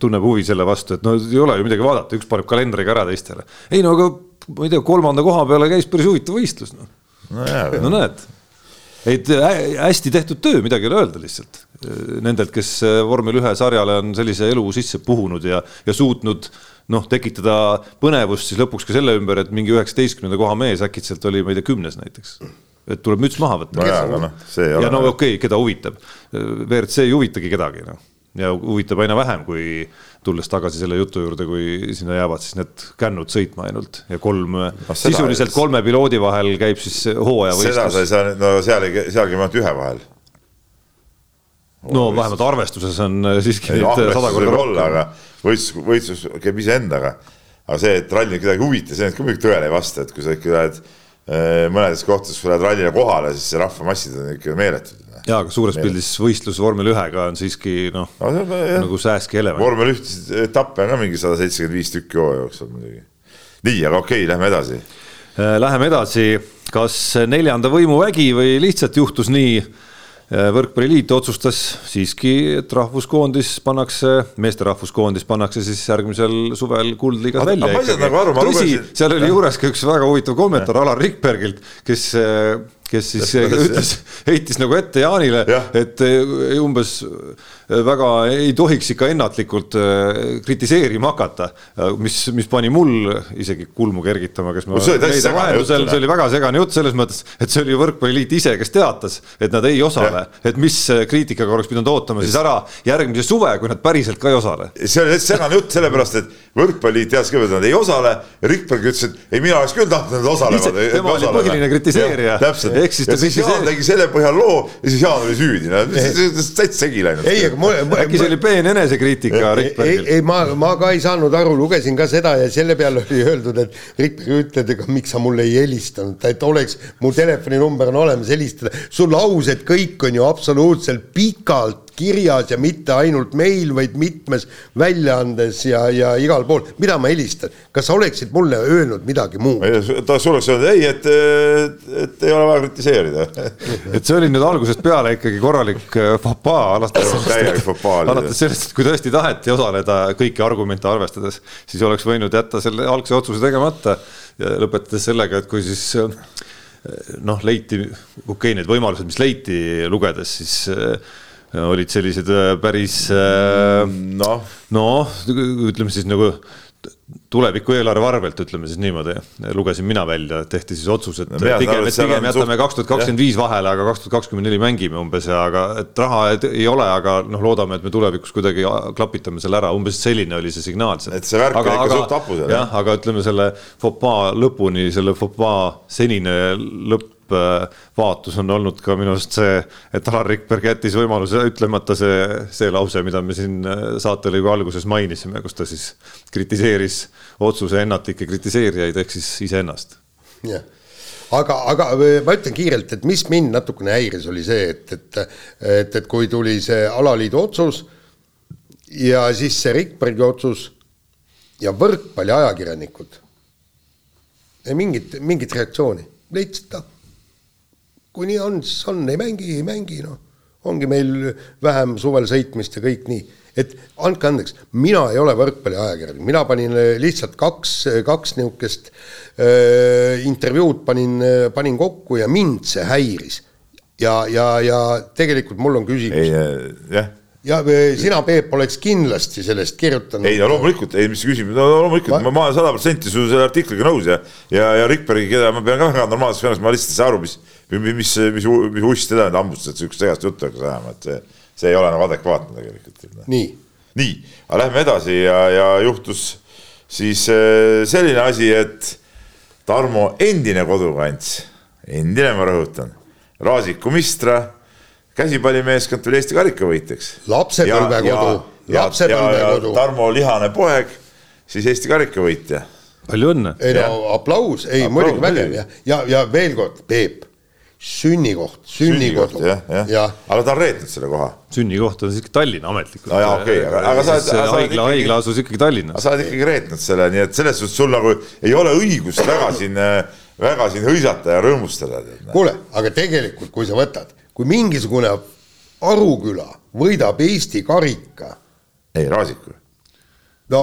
tunneb huvi selle vastu, et no ei ole ju midagi vaadata, üks paneb kalendriga ära teistele. ei no aga ma ei tea, kolmanda koha peale käis päris huvitav võistlus noh. no, no näed, et hästi tehtud töö, midagi ei ole öelda lihtsalt nendelt, kes äh, vormel ühe sarjale on sellise elu sisse puhunud ja, ja suutnud noh, tekitada põnevust siis lõpuks ka selle ümber, et mingi üheksateistkümnenda koha mees äkitselt oli, ma ei tea, kümnes näiteks. et tuleb müts maha võtta. no noh, ja no okei okay,, keda huvitab. WRC ei huvitagi kedagi, noh. Ja huvitab aina vähem, kui tulles tagasi selle jutu juurde, kui sinna jäävad siis need kännud sõitma ainult ja kolm no,, sisuliselt kolme piloodi vahel käib siis hooajavõistlus. seda sa ei saa, no seal ei, seal käib ainult ühe vahel no vähemalt arvestuses on äh, siiski ei, neid sada korda rohkem. aga võistlus, võistlus käib iseendaga. aga see, et ralli kedagi ei huvita, see ka muidugi tõele ei vasta, et kui sa ikka lähed äh, mõnedes kohtades, kui lähed rallile kohale, siis rahvamassid on ikka meeletud. Ja, aga suures pildis võistlus vormel ühega on siiski noh no, nagu sääski elevant. vormel üht etappe on ka mingi sada seitsekümmend viis tükki hooaja jooksul muidugi. nii, aga okei okay,, lähme edasi. Äh, läheme edasi, kas neljanda võimu vägi või lihtsalt juhtus nii Äh, võrkpalliliit otsustas siiski, et rahvuskoondis pannakse, meeste rahvuskoondis pannakse siis järgmisel suvel kuldliigas välja. Nagu tõsi, seal oli juures ka üks väga huvitav kommentaar Alar Rikbergilt, kes, kes siis [laughs] ütles, heitis nagu ette Jaanile, et eh, umbes väga ei tohiks ikka ennatlikult eh, kritiseerima hakata, mis, mis pani mul isegi kulmu kergitama, kes ma see oli väga segane jutt selles mõttes, et see oli võrkpalliliit ise, kes teatas, et nad ei osale, et mis kriitikaga oleks pidanud ootama siis ära järgmise suve, kui nad päriselt ka ei osale. see oli täitsa segane jutt, sellepärast et võrkpalliliit teadis kõigepealt, et nad ei osale. Rikberg ütles, et ei, mina oleks küll tahtnud, et nad osalevad. tema oli põhiline kritiseerija. täpselt. Ja siis Jaan tegi selle põhjal loo ja siis Jaan oli süüdi, täitsa segi läinud. ei, aga äkki see oli peen enesekriitika Rikbergil? ei, ma, ma ka ei saanud aru, lugesin ka seda ja selle peale oli öeldud, et Rikberg ütleb, ega miks sa mulle ei helistanud, et oleks, mu telefoninumber on olemas, helistada. su laused kõik on ju absoluutselt pikalt kirjas ja mitte ainult meil, vaid mitmes väljaandes ja, ja igal pool. mida ma helistan, kas sa oleksid mulle öelnud midagi muud? ta oleks öelnud ei, et, et ei ole vaja kritiseerida [laughs] et see oli nüüd algusest peale ikkagi korralik äh, fopaa, alates sellest, alates sellest, et kui tõesti taheti osaleda kõiki argumente arvestades, siis oleks võinud jätta selle algse otsuse tegemata ja lõpetades sellega, et kui siis äh, noh, leiti, okei okay,, need võimalused, mis leiti lugedes, siis äh, olid sellised päris noh no, no, ütleme siis nagu tuleviku eelarve arvelt, ütleme siis niimoodi, lugesin mina välja, tehti siis otsus, et pigem, et pigem jätame kaks tuhat kakskümmend viis vahele, aga kaks tuhat kakskümmend neli mängime umbes ja aga et raha ei ole, aga noh, loodame, et me tulevikus kuidagi klapitame selle ära, umbes selline oli see signaal. et see värk oli ikka suht hapu seal. jah, aga ütleme selle fopaa lõpuni, selle fopaa senine lõpp vaatus on olnud ka minu arust see, et Alar Rikberg jättis võimaluse ütlemata see, see lause, mida me siin saate lõigu alguses mainisime, kus ta siis kritiseeris otsuse ennatlikke kritiseerijaid ehk siis iseennast. jah, aga, aga ma ütlen kiirelt, et mis mind natukene häiris, oli see, et, et, et, et kui tuli see alaliidu otsus ja siis see Rikbergi otsus ja võrkpalliajakirjanikud, mingit, mingit reaktsiooni, ta. Kui nii on, siis on, ei mängi, ei mängi, noh. ongi meil vähem suvel sõitmist ja kõik nii et andke andeks, mina ei ole võrkpalliajakirjanik, mina panin äh, lihtsalt kaks, äh, kaks niisugust äh, intervjuud panin, äh, panin kokku ja mind see häiris. ja, ja, ja tegelikult mul on küsimus. jah ja sina, Peep, oleks kindlasti sellest kirjutanud. ei no loomulikult, ei mis küsimus, no loomulikult ma, ma olen sada protsenti su selle artikliga nõus ja, ja, ja Rikbergi, keda ma pean ka väga normaalseks vennaks, ma lihtsalt ei saa aru, mis, mis, mis, mis, mis uss teda nüüd hammustas, et siukest segast juttu hakkas ajama, et see see ei ole nagu adekvaatne tegelikult. Noh. nii. nii, aga lähme edasi ja, ja juhtus siis äh, selline asi, et Tarmo endine kodukants, endine ma rõhutan, Raasiku Mistra, käsipallimeeskond tuli Eesti karikavõitjaks. lapsepõlvekodu, lapsepõlvekodu. Tarmo lihane poeg, siis Eesti karikavõitja. palju õnne. ei no aplaus, ei muidugi vägev ja, ja, ja veel kord, Peep sünnikoht, sünnikodu. jah, jah ja. ja., aga ta on reetnud selle koha. sünnikoht on siiski Tallinna ametlikult. no jaa, okei okay,, aga, aga sa oled. haigla, haigla asus ikkagi Tallinnas. sa oled ikkagi reetnud selle, nii et selles suhtes sul nagu ei ole õigust väga siin, väga siin hõisata ja rõõmustada. Kuule, aga tegelikult, kui sa võtad, kui mingisugune Aruküla võidab Eesti karika. ei, Raasiku. no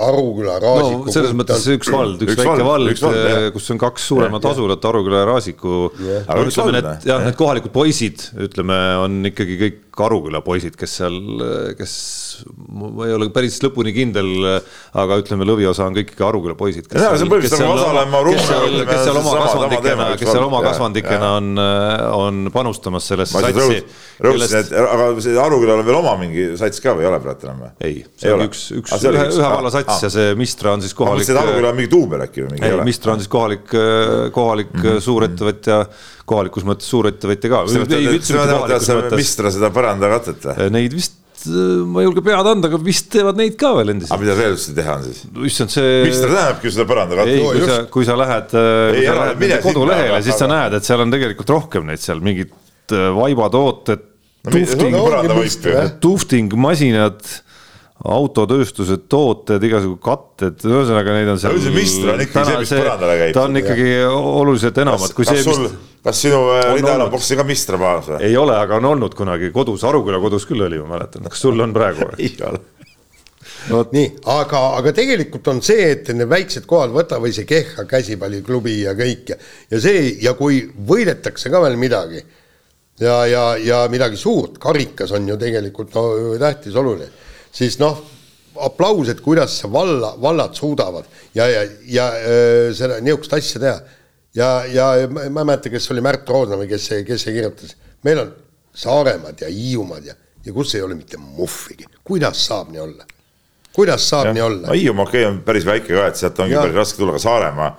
Aruküla, Raasiku. no selles mõttes üks vald, üks, väike vald, vald, kus on kaks suuremat asulat, Aruküla ja Raasiku. no ütleme, need jah, need kohalikud poisid, ütleme, on ikkagi kõik Aruküla poisid, kes seal, kes ma ei ole päris lõpuni kindel, aga ütleme, lõviosa on kõik ikka Aruküla poisid. kes seal, kes seal oma kasvandikena, kes seal oma kasvandikena on, on panustamas sellesse satsi. rõhutasin, et aga see Arukülal on veel oma mingi sats ka või ei ole praegu enam või? ei, see on üks, üks, ühe, ühe valla sats ja see Mistra on siis kohalik. Aruküla on mingi duubel äkki või mingi? ei, Mistra on siis kohalik, kohalik mm -hmm. Kohalikus mõttes suurettevõtja ka. Mistra seda põrandakatet või? Neid vist ma ei julge pead anda, aga vist teevad neid ka veel endiselt. aga mida reaalselt teha on siis? issand, see. Mistra tähendabki ju seda põrandakatet. ei, kui sa, kui sa lähed, kui sa lähed nende kodulehele, siis sa näed, et seal on tegelikult rohkem neid seal, mingid äh, vaibatooted no,. tufting, tufting masinad autotööstuse tooted, igasugu katted, ühesõnaga neid on seal. Mistra on ikkagi see, mis põrandale käib. ta on ikkagi oluliselt enamat kui see, mis. Kas sinu äh, ridaalaboksi ka Mistra maas või? ei ole, aga on olnud kunagi kodus, Aruküla kodus küll oli, ma mäletan. kas sul on praegu või? [laughs] ei ole nii, aga, aga tegelikult on see, et need väiksed kohad, võta või see Kehha käsipalliklubi ja kõik ja, ja see ja kui võidetakse ka veel midagi ja, ja, ja midagi suurt, karikas on ju tegelikult no tähtis, oluline, siis noh, aplaus, et kuidas valla, vallad suudavad ja, ja, ja öö, seda niisugust asja teha. Ja, ja ma ei mäleta, kes oli Märt Roosna või kes see, kes see kirjutas, meil on Saaremaad ja Hiiumaad ja, ja kus ei ole mitte muhvigi, kuidas saab nii olla? kuidas saab ja, nii olla? no Hiiumaa okei okay, on päris väike ka, et sealt ongi ja. päris raske tulla, aga Saaremaa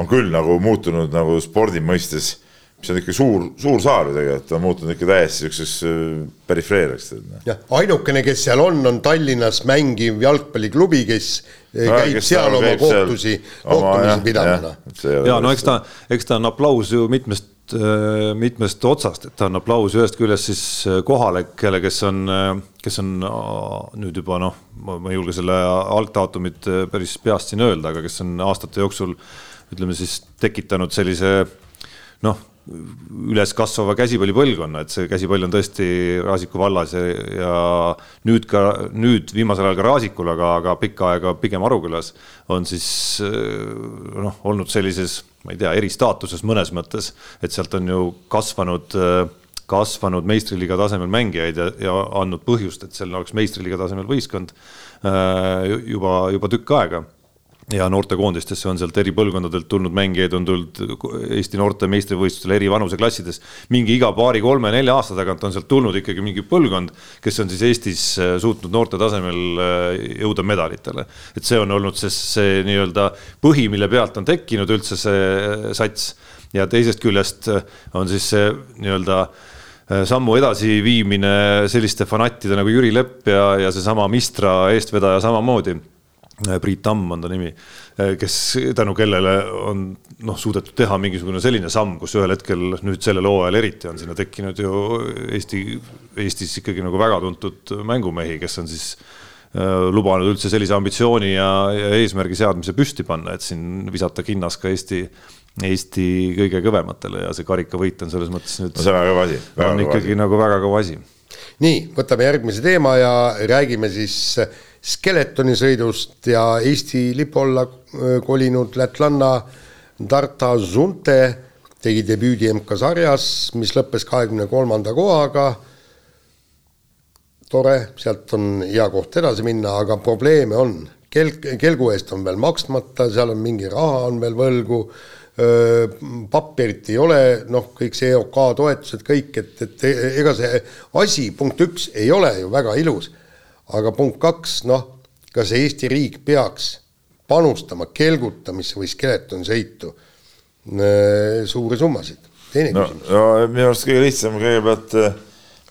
on küll nagu muutunud nagu spordi mõistes, mis on ikka suur, suur saar ju tegelikult, on muutunud ikka täiesti niisuguseks äh, perifeeriaks. Noh. jah, ainukene, kes seal on, on Tallinnas mängiv jalgpalliklubi, kes no, käib kes seal oma kohtusi, kohtumisi pidama. ja, ja no eks ta, eks ta on aplaus ju mitmest Äh, mitmest otsast, et ta on aplaus ühest küljest siis äh, kohalikele, kes on, äh, kes on nüüd juba noh, ma ei julge selle algdaatumit päris peast siin öelda, aga kes on aastate jooksul ütleme siis tekitanud sellise noh, üleskasvava käsipallipõlvkonna, et see käsipall on tõesti Raasiku vallas ja, ja nüüd ka nüüd viimasel ajal ka Raasikul, aga, aga pikka aega pigem Arukülas on siis noh, olnud sellises, ma ei tea, eristaatuses mõnes mõttes, et sealt on ju kasvanud kasvanud meistriliiga tasemel mängijaid ja, ja andnud põhjust, et seal oleks meistriliiga tasemel võistkond juba, juba tükk aega ja noortekoondistesse on sealt eri põlvkondadelt tulnud mängijaid, on tulnud Eesti noorte meistrivõistlustel eri vanuseklassides. mingi iga paari-kolme-nelja aasta tagant on sealt tulnud ikkagi mingi põlvkond, kes on siis Eestis äh, suutnud noorte tasemel äh, jõuda medalitele. et see on olnud see, see nii-öelda põhi, mille pealt on tekkinud üldse see äh, sats ja teisest küljest on siis see nii-öelda sammu edasiviimine selliste fanattide nagu Jüri Lepp ja, ja seesama Mistra eestvedaja samamoodi Priit Tamm on ta nimi, äh, kes, tänu kellele on noh, suudetud teha mingisugune selline samm, kus ühel hetkel nüüd sellel hooajal eriti on sinna tekkinud ju Eesti, Eestis ikkagi nagu väga tuntud mängumehi, kes on siis äh, lubanud üldse sellise ambitsiooni ja, ja eesmärgi seadmise püsti panna, et siin visata kinnas ka Eesti, Eesti kõige kõvematele ja see karikavõit on selles mõttes nüüd. no see on väga kõva asi. on ikkagi asi. nagu väga kõva asi. nii, võtame järgmise teema ja räägime siis äh, Skeletonisõidust ja Eesti lipu alla kolinud lätlanna Darta Zunte tegi debüüdi MK-sarjas, mis lõppes kahekümne kolmanda kohaga. tore, sealt on hea koht edasi minna, aga probleeme on. kelg, kelgu eest on veel maksmata, seal on mingi raha on veel võlgu, paberit ei ole, noh, kõik see EOK toetused, kõik, et, et ega see asi, punkt üks, ei ole ju väga ilus aga punkt kaks, noh, kas Eesti riik peaks panustama kelgutamisse või skeletonsõitu äh, suuri summasid? teine no, küsimus. no minu arust kõige lihtsam kõigepealt äh,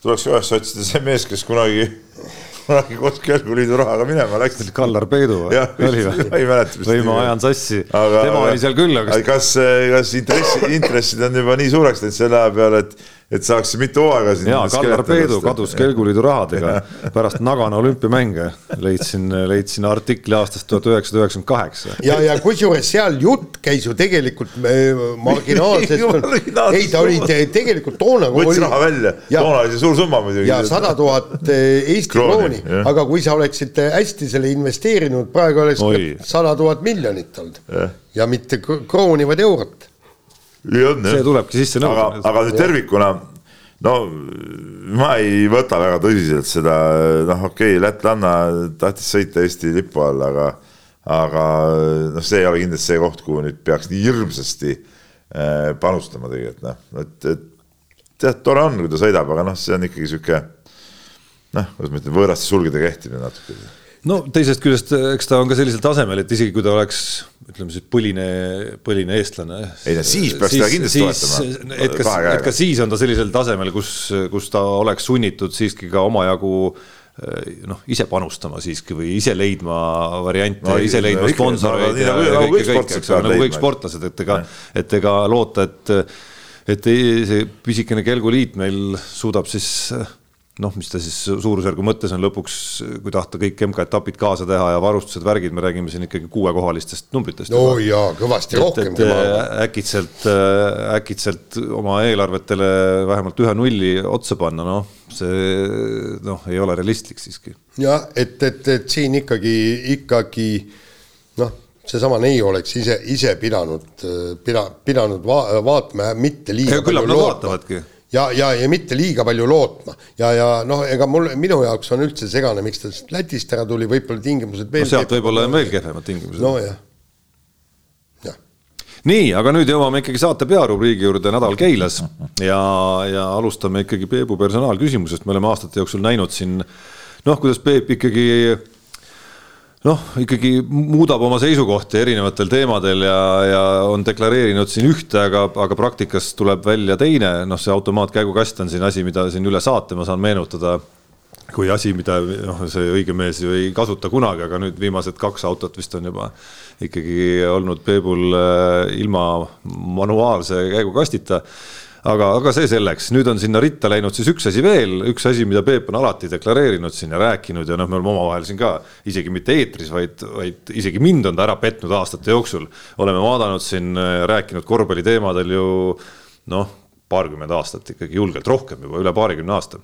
tuleks üles otsida see mees, kes kunagi [laughs] kunagi koos Kelguliidu rahaga minema läks. Kallar Peidu või? oli või? ei mäleta. või ma ajan sassi, tema oli seal küll, aga. kas, kas intressi, intressid on juba nii suureks läinud selle aja peale, et et saaks mitu hooaega siin. jaa, Kallar Peedu kadus Kelguliidu rahadega [laughs] pärast Nagano olümpiamänge, leidsin, leidsin artikli aastast tuhat üheksasada üheksakümmend kaheksa. ja, ja kusjuures seal jutt käis ju tegelikult äh, marginaalsest [laughs] ei, ta oli tegelikult toona. võttis raha välja, toona oli see suur summa muidugi. ja sada tuhat äh, Eesti krooni, aga kui sa oleksid hästi selle investeerinud, praegu oleks sada tuhat miljonit olnud ja. ja mitte krooni, vaid eurot see tulebki sisse nõuda. aga, aga nüüd tervikuna, no ma ei võta väga tõsiselt seda, noh, okei okay,, lätlanna tahtis sõita Eesti lipu all, aga aga noh, see ei ole kindlasti see koht, kuhu nüüd peaks nii hirmsasti äh, panustama tegelikult noh, et, et tead, tore on, kui ta sõidab, aga noh, see on ikkagi sihuke noh, kuidas ma ütlen, võõraste sulgedega ehtimine natuke no teisest küljest, eks ta on ka sellisel tasemel, et isegi kui ta oleks ütleme siis põline, põline eestlane. ei no siis peaks teda kindlasti toetama. et kas, et ka siis on ta sellisel tasemel, kus, kus ta oleks sunnitud siiski ka omajagu eh, noh, ise panustama siiski või ise leidma variante no,, ise leidma no, sponsoreid ja, ja kõike, kõike, eks ole, nagu kõik sportlased, et ega, et ega loota, et et see pisikene kelguliit meil suudab siis noh, mis ta siis suurusjärgu mõttes on lõpuks, kui tahta kõik MK-etapid kaasa teha ja varustused, värgid, me räägime siin ikkagi kuuekohalistest numbritest. no juba. jaa, kõvasti rohkem. äkitselt, äkitselt oma eelarvetele vähemalt ühe nulli otsa panna, noh, see noh, ei ole realistlik siiski. jah, et, et, et siin ikkagi, ikkagi noh, seesama neiu oleks ise, ise pidanud, pida-, pidanud va vaatama mitte liiga küllap nad vaatavadki ja, ja, ja mitte liiga palju lootma. Ja, ja noh, ega mul, minu jaoks on üldse segane, miks ta Lätist ära tuli, võib-olla tingimused veel no sealt võib-olla on veel kehvemad tingimused. nojah, jah. nii, aga nüüd jõuame ikkagi saate pearubriigi juurde Nädal Keilas. Ja, ja alustame ikkagi Peebu personaalküsimusest, me oleme aastate jooksul näinud siin noh, kuidas Peep ikkagi noh, ikkagi muudab oma seisukohti erinevatel teemadel ja, ja on deklareerinud siin ühte, aga, aga praktikas tuleb välja teine, noh, see automaatkäigukast on siin asi, mida siin üle saate ma saan meenutada kui asi, mida noh, see õige mees ju ei kasuta kunagi, aga nüüd viimased kaks autot vist on juba ikkagi olnud Peebul äh, ilma manuaalse käigukastita aga, aga see selleks, nüüd on sinna ritta läinud siis üks asi veel, üks asi, mida Peep on alati deklareerinud siin ja rääkinud ja noh, me oleme omavahel siin ka isegi mitte eetris, vaid, vaid isegi mind on ta ära petnud aastate jooksul. oleme vaadanud siin, rääkinud korvpalliteemadel ju noh, paarkümmend aastat ikkagi julgelt rohkem juba üle paarikümne aasta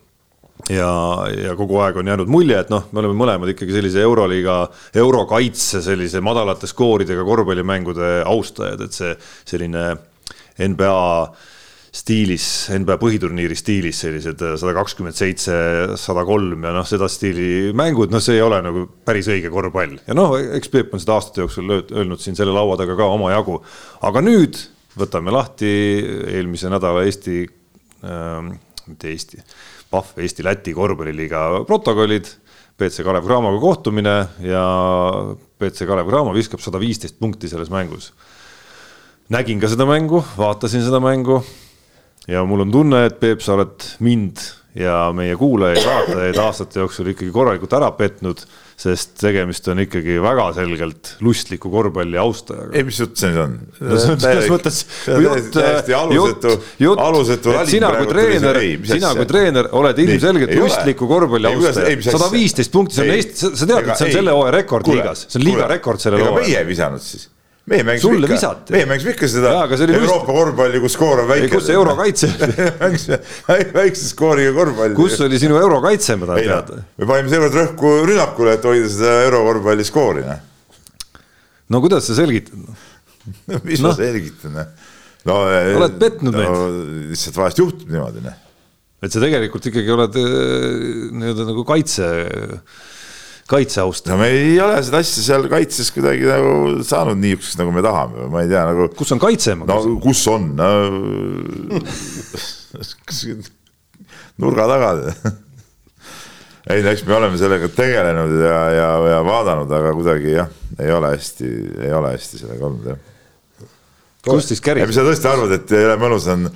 ja, ja kogu aeg on jäänud mulje, et noh, me oleme mõlemad ikkagi sellise euroliiga, eurokaitse sellise madalate skooridega korvpallimängude austajad, et see selline NBA stiilis, NBA põhiturniiri stiilis sellised äh, sada kakskümmend seitse, sada kolm ja noh, seda stiili mängud, noh, see ei ole nagu päris õige korvpall. ja noh, eks Peep on seda aastate jooksul öelnud siin selle laua taga ka omajagu. aga nüüd võtame lahti eelmise nädala Eesti äh,, mitte Eesti, Pahv Eesti-Läti korvpalliliiga protokollid. BC Kalev Cramoga kohtumine ja BC Kalev Cramo viskab sada viisteist punkti selles mängus nägin ka seda mängu, vaatasin seda mängu ja mul on tunne, et Peep, sa oled mind ja meie kuulajaid-vaatajaid aastate jooksul ikkagi korralikult ära petnud, sest tegemist on ikkagi väga selgelt lustliku korvpalli austajaga. ei, mis jutt see nüüd on? no selles mõttes jutt, jutt, jutt, alusetu et sina kui treener, sina kui treener oled ilmselgelt lustliku korvpalli austaja. sada viisteist punkti, see on Eesti, sa tead, et see on selle hooaja rekord liigas, see on liiga rekord sellel hooajal. meie ei visanud siis meie mängisime ikka, meie mängisime ikka seda Jaa, Euroopa just... korvpalli, kus skoor on väike. kus see eurokaitse [laughs] mängisime väikse skooriga korvpalli. kus oli sinu eurokaitse, ma tahan teada. me panime seekord rõhku rünnakule, et hoida seda eurokorvpalli skoori, noh. no kuidas sa selgitad mis no. ma selgitan, noh. no oled petnud no, meid. lihtsalt vahest juhtub niimoodi, noh. et sa tegelikult ikkagi oled äh, nii-öelda nagu kaitse kaitseaust. no me ei ole seda asja seal kaitses kuidagi nagu saanud niisuguseks, nagu me tahame, ma ei tea nagu. kus on kaitse? no kus on no, [laughs] nurga taga ei no eks me oleme sellega tegelenud ja, ja, ja vaadanud, aga kuidagi jah, ei ole hästi, ei ole hästi sellega olnud jah. kust siis käris? mis sa tõesti arvad, et jõle mõnus on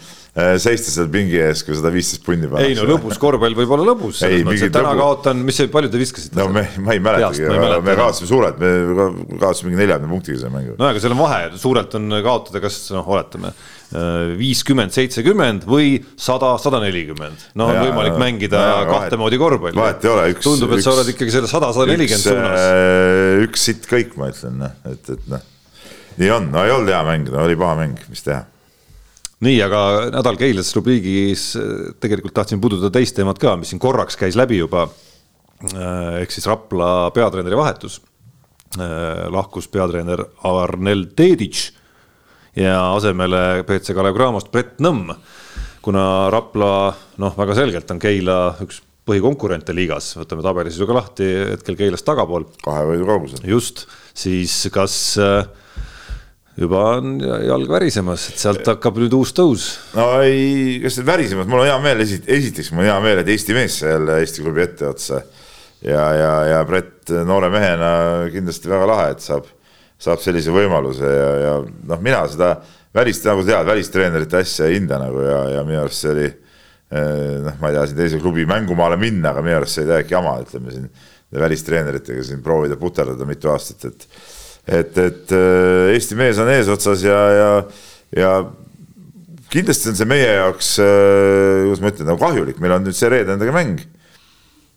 seista seal pingi ees, kui sada viisteist punni pannakse. ei no lõbus korvpall võib olla lõbus, täna lõbu... kaotan, mis see, palju te viskasite? no me, ma ei mäletagi, me kaotasime suurelt, me kaotasime mingi neljakümne punktiga selle mängu. no aga seal on vahe, suurelt on kaotada, kas noh, oletame äh, viiskümmend, seitsekümmend või sada, sada nelikümmend. no on ja, võimalik mängida ja, kahte vahet, moodi korvpalli. vahet ei ole, üks. tundub, et üks, sa oled ikkagi selle sada, sada nelikümmend suunas. Äh, üks sitt kõik, ma ütlen, noh, et, et noh, nii on, no ei olnud hea mäng, no oli paha mäng, mis teha nii, aga nädal Keilas rubriigis äh, tegelikult tahtsin puudutada teist teemat ka, mis siin korraks käis läbi juba. Äh, ehk siis Rapla peatreeneri vahetus. Äh, lahkus peatreener Arnel Tedic ja asemele BC Kalev Cramost Brett Nõmm. kuna Rapla noh, väga selgelt on Keila üks põhikonkurente liigas, võtame tabelis ju ka lahti, hetkel Keilast tagapool. kahe võidu kaugusel. just, siis kas äh, juba on jalg värisemas, et sealt hakkab nüüd uus tõus. no ei, kas nüüd värisemas, mul on hea meel, esiteks mul on hea meel, et Eesti mees jälle Eesti klubi etteotsa. ja, ja, ja Brett noore mehena kindlasti väga lahe, et saab, saab sellise võimaluse ja, ja noh, mina seda välist, nagu tead, välistreenerite asja ei hinda nagu ja, ja minu arust see oli eh, noh, ma ei tea, siin teise klubi mängumaale minna, aga minu arust see oli täiesti jama, ütleme siin välistreeneritega siin proovida puterdada mitu aastat, et et, et äh, Eesti mees on eesotsas ja, ja, ja kindlasti on see meie jaoks, äh, kuidas ma ütlen, nagu kahjulik, meil on nüüd see reede nendega mäng.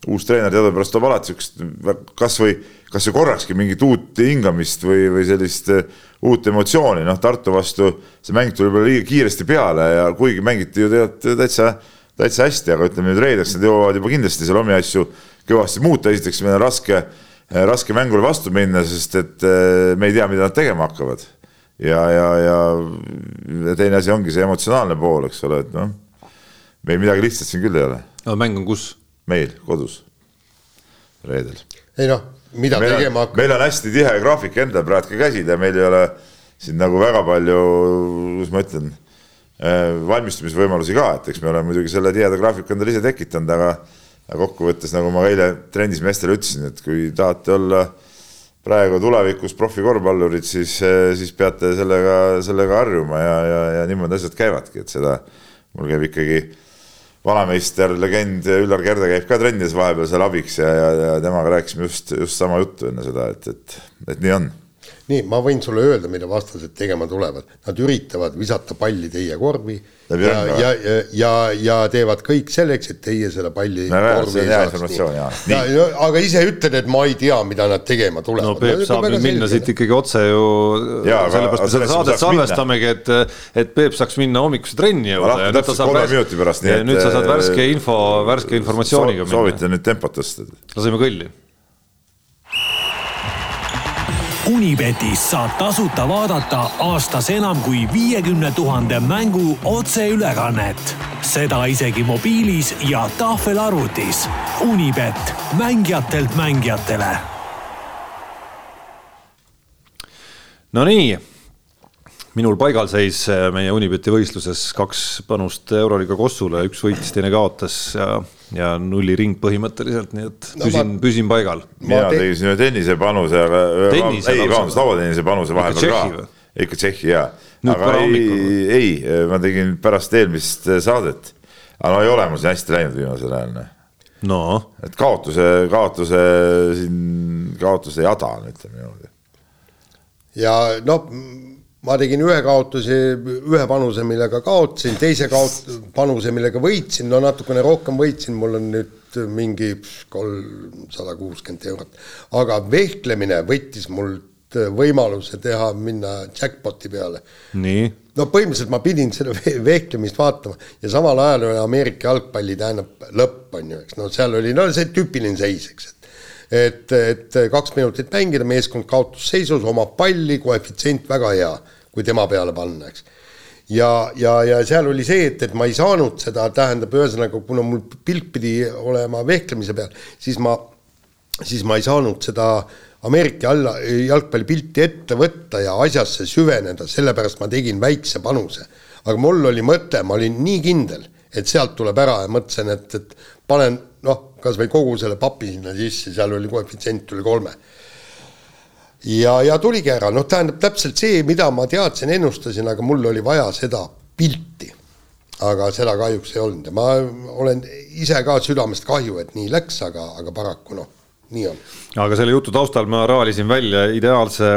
uus treener teadupärast toob alati siukest kasvõi, kasvõi korrakski mingit uut hingamist või, või sellist äh, uut emotsiooni, noh Tartu vastu see mäng tuli võib-olla liiga kiiresti peale ja kuigi mängiti ju tegelikult täitsa, täitsa hästi, aga ütleme nüüd reedeks nad jõuavad juba kindlasti seal omi asju kõvasti muuta, esiteks meil on raske, raske mängule vastu minna, sest et äh, me ei tea, mida nad tegema hakkavad. ja, ja, ja teine asi ongi see emotsionaalne pool, eks ole, et noh, meil midagi lihtsat siin küll ei ole. aga mäng on kus? meil kodus, reedel. ei noh, mida meil tegema hakkab? meil on hästi tihe graafik endal praegu ka käsil ja meil ei ole siin nagu väga palju, kuidas ma ütlen, äh, valmistumisvõimalusi ka, et eks me oleme muidugi selle tiheda graafiku endale ise tekitanud, aga aga kokkuvõttes, nagu ma eile trennis meestele ütlesin, et kui tahate olla praegu tulevikus profikorvpallurid, siis, äh, siis peate sellega, sellega harjuma ja, ja, ja niimoodi asjad käivadki, et seda mul käib ikkagi vanameister, legend Üllar Kerde käib ka trennides vahepeal seal abiks ja, ja, ja temaga rääkisime just, just sama juttu enne seda, et, et, et nii on nii, ma võin sulle öelda, mida vastased tegema tulevad, nad üritavad visata palli teie korvi Läbi ja, ja, ja, ja, ja teevad kõik selleks, et teie selle palli no, korvi ei saaks. Ja, ja, aga ise ütled, et ma ei tea, mida nad tegema tulevad. no Peep saab nüüd minna siit ikkagi otse ju, sellepärast me seda saadet salvestamegi, et, et Peep saaks minna hommikuse trenni jõuda ja nüüd ta saab värske, nüüd sa saad värske info, värske informatsiooniga minna. soovitan nüüd tempot tõsta. laseme kõlli Unibetis saab tasuta vaadata aastas enam kui viiekümne tuhande mängu otseülekannet. seda isegi mobiilis ja tahvelarvutis. Unibet, mängijatelt mängijatele. Nonii minul paigalseis äh, meie Unibeti võistluses kaks panust Euroliiga Kossule, üks võitis, teine kaotas ja, nulliring põhimõtteliselt, nii et no, püsin ma..., püsin paigal. mina te... tegin ühe tennise panuse, aga tennise, ei, vabandust, lauatennise panuse vahepeal ka. ikka Tšehhi jaa. aga ei, ei, ma tegin pärast eelmist saadet. aga no ei ole mul siin hästi läinud viimasel ajal. Noh. no. et kaotuse, kaotuse siin, kaotuse jada on, ütleme niimoodi. ja no ma tegin ühe kaotuse, ühe panuse, millega kaotasin, teise kaot-, panuse, millega võitsin, no natukene rohkem võitsin, mul on nüüd mingi kolmsada kuuskümmend eurot. aga vehklemine võttis mult võimaluse teha, minna jackpot'i peale. nii? no põhimõtteliselt ma pidin seda vehklemist vaatama ja samal ajal oli Ameerika jalgpalli tähendab lõpp, on ju, eks, no seal oli, no see tüüpiline seis, eks, et et, et kaks minutit mängida, meeskond kaotusseisus, omab palli, koefitsient väga hea kui tema peale panna, eks. ja, ja, ja seal oli see, et, et ma ei saanud seda, tähendab, ühesõnaga, kuna mul pilk pidi olema vehklemise peal, siis ma, siis ma ei saanud seda Ameerika alla, jalgpallipilti ette võtta ja asjasse süveneda, sellepärast ma tegin väikse panuse. aga mul oli mõte, ma olin nii kindel, et sealt tuleb ära ja mõtlesin, et, et panen noh, kas või kogu selle papi sinna sisse, seal oli koefitsient üle kolme ja, ja tuligi ära, noh, tähendab täpselt see, mida ma teadsin, ennustasin, aga mul oli vaja seda pilti. aga seda kahjuks ei olnud ja ma olen ise ka südamest kahju, et nii läks, aga, aga paraku noh, nii on. aga selle jutu taustal ma raalisin välja ideaalse,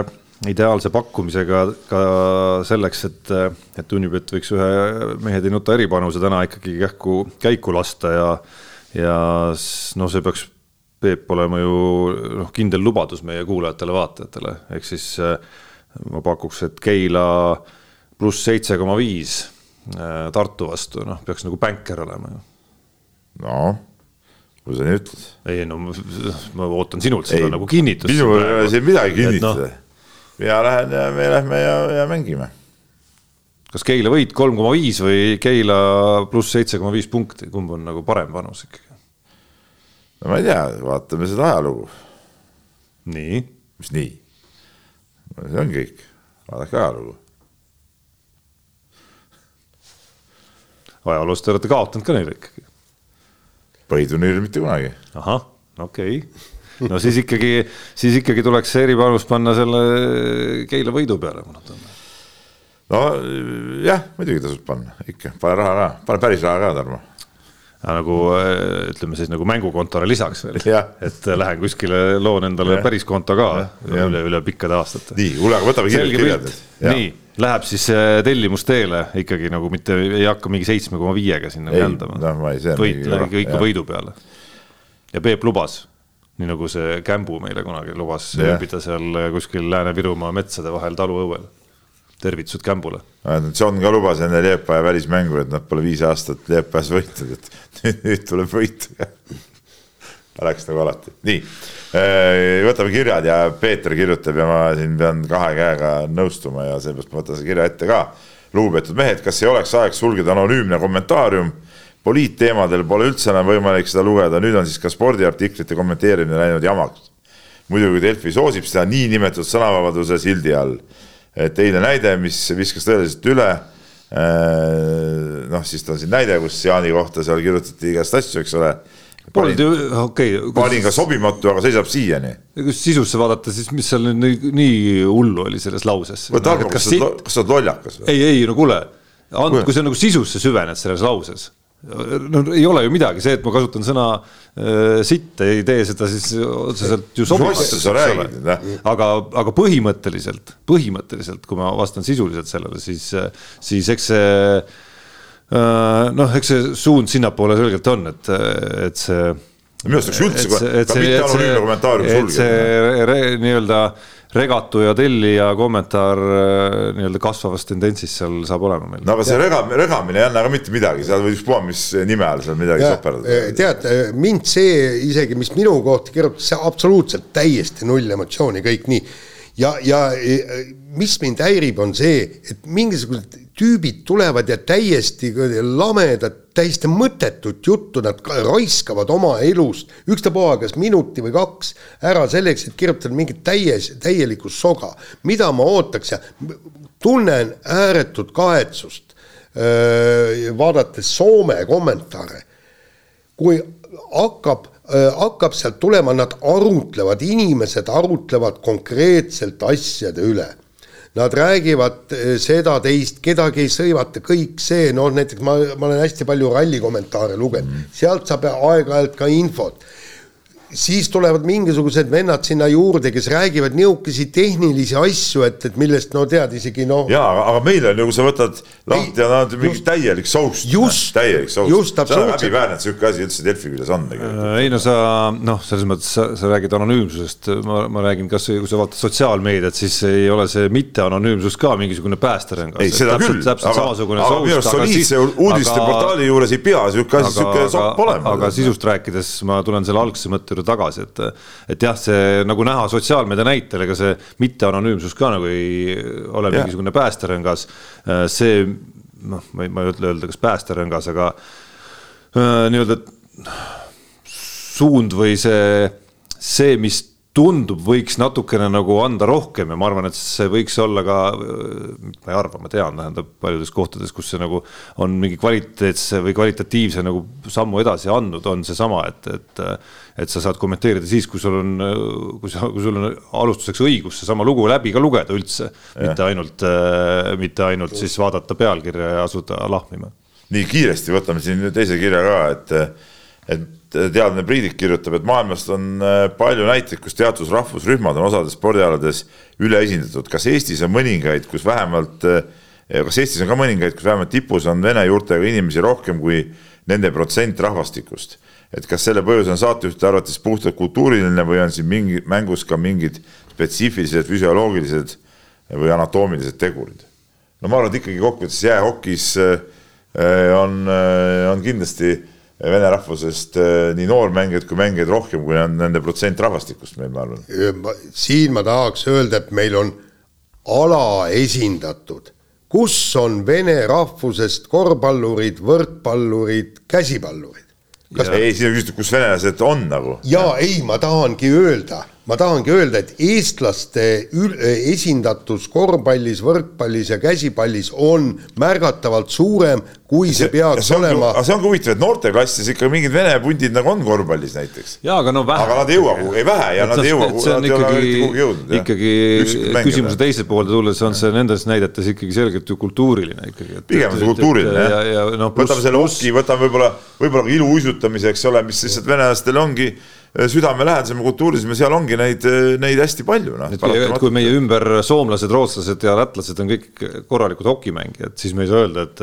ideaalse pakkumisega ka selleks, et, et Unibet võiks ühe mehed ei nuta eripanuse täna ikkagi kähku käiku lasta ja ja noh, see peaks Peep olema ju noh, kindel lubadus meie kuulajatele-vaatajatele, ehk siis äh, ma pakuks, et Keila pluss seitse koma viis äh, Tartu vastu, noh, peaks nagu bänker olema ju. noh, kui sa nii ütled. ei no ma ootan sinult seda ei, nagu kinnitust. minul ei ole siin midagi kinnitada no.. mina lähen ja me lähme ja, ja mängime. kas Keila võit kolm koma viis või Keila pluss seitse koma viis punkti, kumb on nagu parem panus ikkagi? No ma ei tea, vaatame seda ajalugu. nii? mis nii? see on kõik, vaadake ajalugu. ajaloos te olete kaotanud ka neile ikkagi. põhiturniiril mitte kunagi. ahah, okei okay. no siis ikkagi, siis ikkagi tuleks see eripanus panna selle Keila võidu peale, ma tunne. no jah, muidugi tasub panna ikka, pane raha ka, pane päris raha ka, Tarmo nagu äh, ütleme siis nagu mängukontole lisaks veel, et äh, lähen kuskile loon endale ja. päris konto ka ja. üle, üle pikkade aastate. nii, kuule, aga võtame kiirelt kirjad. nii, läheb siis äh, tellimusteele ikkagi nagu mitte ei hakka mingi seitsme koma viiega sinna kandama no,. võit, läheb ikka võidu peale. ja Peep lubas nii nagu see Kämbu meile kunagi lubas ööbida seal kuskil Lääne-Virumaa metsade vahel taluõuel. Tervitused Kämbule. John ka lubas enne Leepaja välismängu, et nad pole viis aastat Leepajas võitnud, et nüüd, nüüd tuleb võit [laughs] Läks nagu alati, nii võtame kirjad ja Peeter kirjutab ja ma siin pean kahe käega nõustuma ja seepärast ma võtan selle kirja ette ka. lugupeetud mehed, kas ei oleks aeg sulgeda anonüümne kommentaarium poliitteemadel pole üldse enam võimalik seda lugeda, nüüd on siis ka spordiartiklite kommenteerimine läinud jamaks. muidugi Delfi soosib seda niinimetatud sõnavabaduse sildi all. Teine näide, mis viskas tõeliselt üle. noh, siis ta on siin näide, kus Jaani kohta seal kirjutati igast asju, eks ole Polnud ju, okei okay,. panin ka sobimatu, aga seisab siiani. kui sisusse vaadata, siis mis seal nüüd nii, nii hullu oli selles lauses? võta arvu, kas sa oled lollakas ei, ei no kuule, kui sa nagu sisusse süvened selles lauses no ei ole ju midagi, see, et ma kasutan sõna äh, sitt, ei tee seda siis otseselt ju sobivaks. aga, aga põhimõtteliselt, põhimõtteliselt, kui ma vastan sisuliselt sellele, siis, siis eks see äh, noh, eks see suund sinnapoole selgelt on, et, et see. minu arust oleks üldse, ka mitte anonüümne kommentaarium sulgeda. see nii-öelda regatu ja tellija kommentaar äh, nii-öelda kasvavas tendentsis seal saab olema meil. no aga see rega, regamine ei anna ka mitte midagi, seal võib ükspuha mis nime all seal midagi soperdada. Äh, tead, äh, mind see isegi, mis minu kohta kirjutas, see absoluutselt täiesti null emotsiooni, kõik nii. ja, ja mis mind häirib, on see, et mingisugused tüübid tulevad ja täiesti lamedad, täiesti mõttetut juttu nad raiskavad oma elust, ükstapuha kas minuti või kaks ära selleks, et kirjutada mingit täies, täielikku soga. mida ma ootaks ja tunnen ääretut kahetsust vaadates Soome kommentaare. kui hakkab hakkab sealt tulema, nad arutlevad, inimesed arutlevad konkreetselt asjade üle Nad räägivad eh, seda, teist, kedagi ei sõimata, kõik see, noh näiteks ma, ma olen hästi palju ralli kommentaare lugenud mm., sealt saab aeg-ajalt ka infot siis tulevad mingisugused vennad sinna juurde, kes räägivad niisuguseid tehnilisi asju, et, et millest no tead isegi noh. ja, aga, aga meil on ju, kui sa võtad lahti ja nad mingi täielik soust. täielik soust. see on häbiväärne, et sihuke asi üldse Delfi küljes on tegelikult. Äh, ei no sa noh, selles mõttes sa, sa räägid anonüümsusest, ma, ma räägin kasvõi kui sa vaatad sotsiaalmeediat, siis ei ole see mitteanonüümsus ka mingisugune päästerõngas. ei, seda täpselt, küll. täpselt samasugune soust. aga minu arust soliidse uudisteportaali juures ei pea sihuke asi, sihuke sopp olema. aga sisust rääkides ma tulen selle algse mõtte juurde tagasi, et, et jah, see nagu näha sotsiaalmeedia näitel, ega see mitteanonüümsus ka nagu ei ole ja. mingisugune päästerõngas. see noh, ma ei, ma ei ütle öelda, kas päästerõngas, aga äh, nii-öelda suund või see, see, mis tundub, võiks natukene nagu anda rohkem ja ma arvan, et see võiks olla ka, ma ei arva, ma tean, tähendab paljudes kohtades, kus see nagu on mingi kvaliteetse või kvalitatiivse nagu sammu edasi andnud, on seesama, et, et et sa saad kommenteerida siis, kui sul on, kui sa, kui sul on alustuseks õigus seesama lugu läbi ka lugeda üldse, mitte ainult, mitte ainult siis vaadata pealkirja ja asuda lahmima. nii kiiresti võtame siin teise kirja ka, et, et teadlane Priidik kirjutab, et maailmast on äh, palju näiteid, kus teatud rahvusrühmad on osades spordialades üleesindatud. kas Eestis on mõningaid, kus vähemalt, äh, kas Eestis on ka mõningaid, kus vähemalt tipus on vene juurtega inimesi rohkem kui nende protsent rahvastikust? et kas selle põhjus on saatejuhtide arvates puhtalt kultuuriline või on siin mingi mängus ka mingid spetsiifilised füsioloogilised või anatoomilised tegurid? no ma arvan, et ikkagi kokkuvõttes jäähokis äh, on, on kindlasti vene rahvusest eh, nii noormängijaid kui mängijaid rohkem, kui on nende protsent rahvastikust meil, ma arvan. siin ma tahaks öelda, et meil on alaesindatud, kus on vene rahvusest korvpallurid, võrkpallurid, käsipallurid. Ei, siin on küsitud, kus venelased on nagu. jaa, ei, ma tahangi öelda ma tahangi öelda, et eestlaste esindatus korvpallis, võrkpallis ja käsipallis on märgatavalt suurem, kui see, see peaks see olema. aga see on ka huvitav, et noorteklassis ikka mingid vene pundid nagu on korvpallis näiteks. jaa, aga no vähe. aga nad ei jõua kuhugi, ei vähe ja nad ei jõua kuhugi, nad ei ole eriti kuhugi jõudnud. ikkagi küsimuse teise poolde tulles on see nendes näidetes ikkagi selgelt ju kultuuriline ikkagi. pigem on see kultuuriline jah. No, võtame selle oski, võtame võib-olla, võib-olla ka iluuisutamise, eks ole, mis lihtsalt venelastel ongi südamelähedasem ja kultuurilisem ja seal ongi neid, neid hästi palju noh. et kui meie ümber soomlased, rootslased ja lätlased on kõik korralikud hokimängijad, siis me ei saa öelda, et,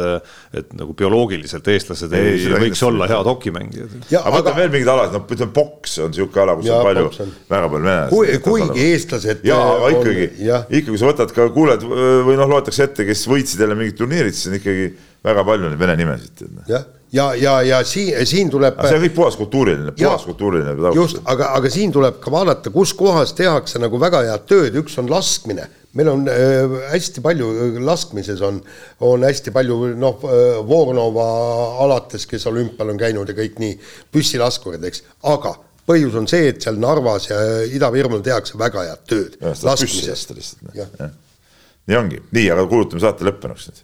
et nagu bioloogiliselt eestlased ei, ei võiks olla head hokimängijad. aga võtame veel mingeid alasid, noh ütleme poks on niisugune ala, kus ja, on palju, väga palju venelasi. kuigi eestlased. jaa, aga ikkagi, ikkagi kui sa võtad ka, kuuled või noh, loetakse ette, kes võitsid jälle mingid turniirid, siis on ikkagi väga palju neid vene nimesid. Noh. jah ja, ja, ja siin, siin tuleb. see on kõik puhas kultuuriline, puhas kultuuriline. just, aga, aga siin tuleb ka vaadata, kus kohas tehakse nagu väga head tööd, üks on laskmine meil on äh, hästi palju, laskmises on, on hästi palju noh äh,, Voronova alates, kes olümpial on käinud ja kõik nii, püssilaskurid, eks, aga põhjus on see, et seal Narvas ja Ida-Virumaal tehakse väga head tööd. nii ongi, nii, aga kuulutame saate lõppenuks nüüd.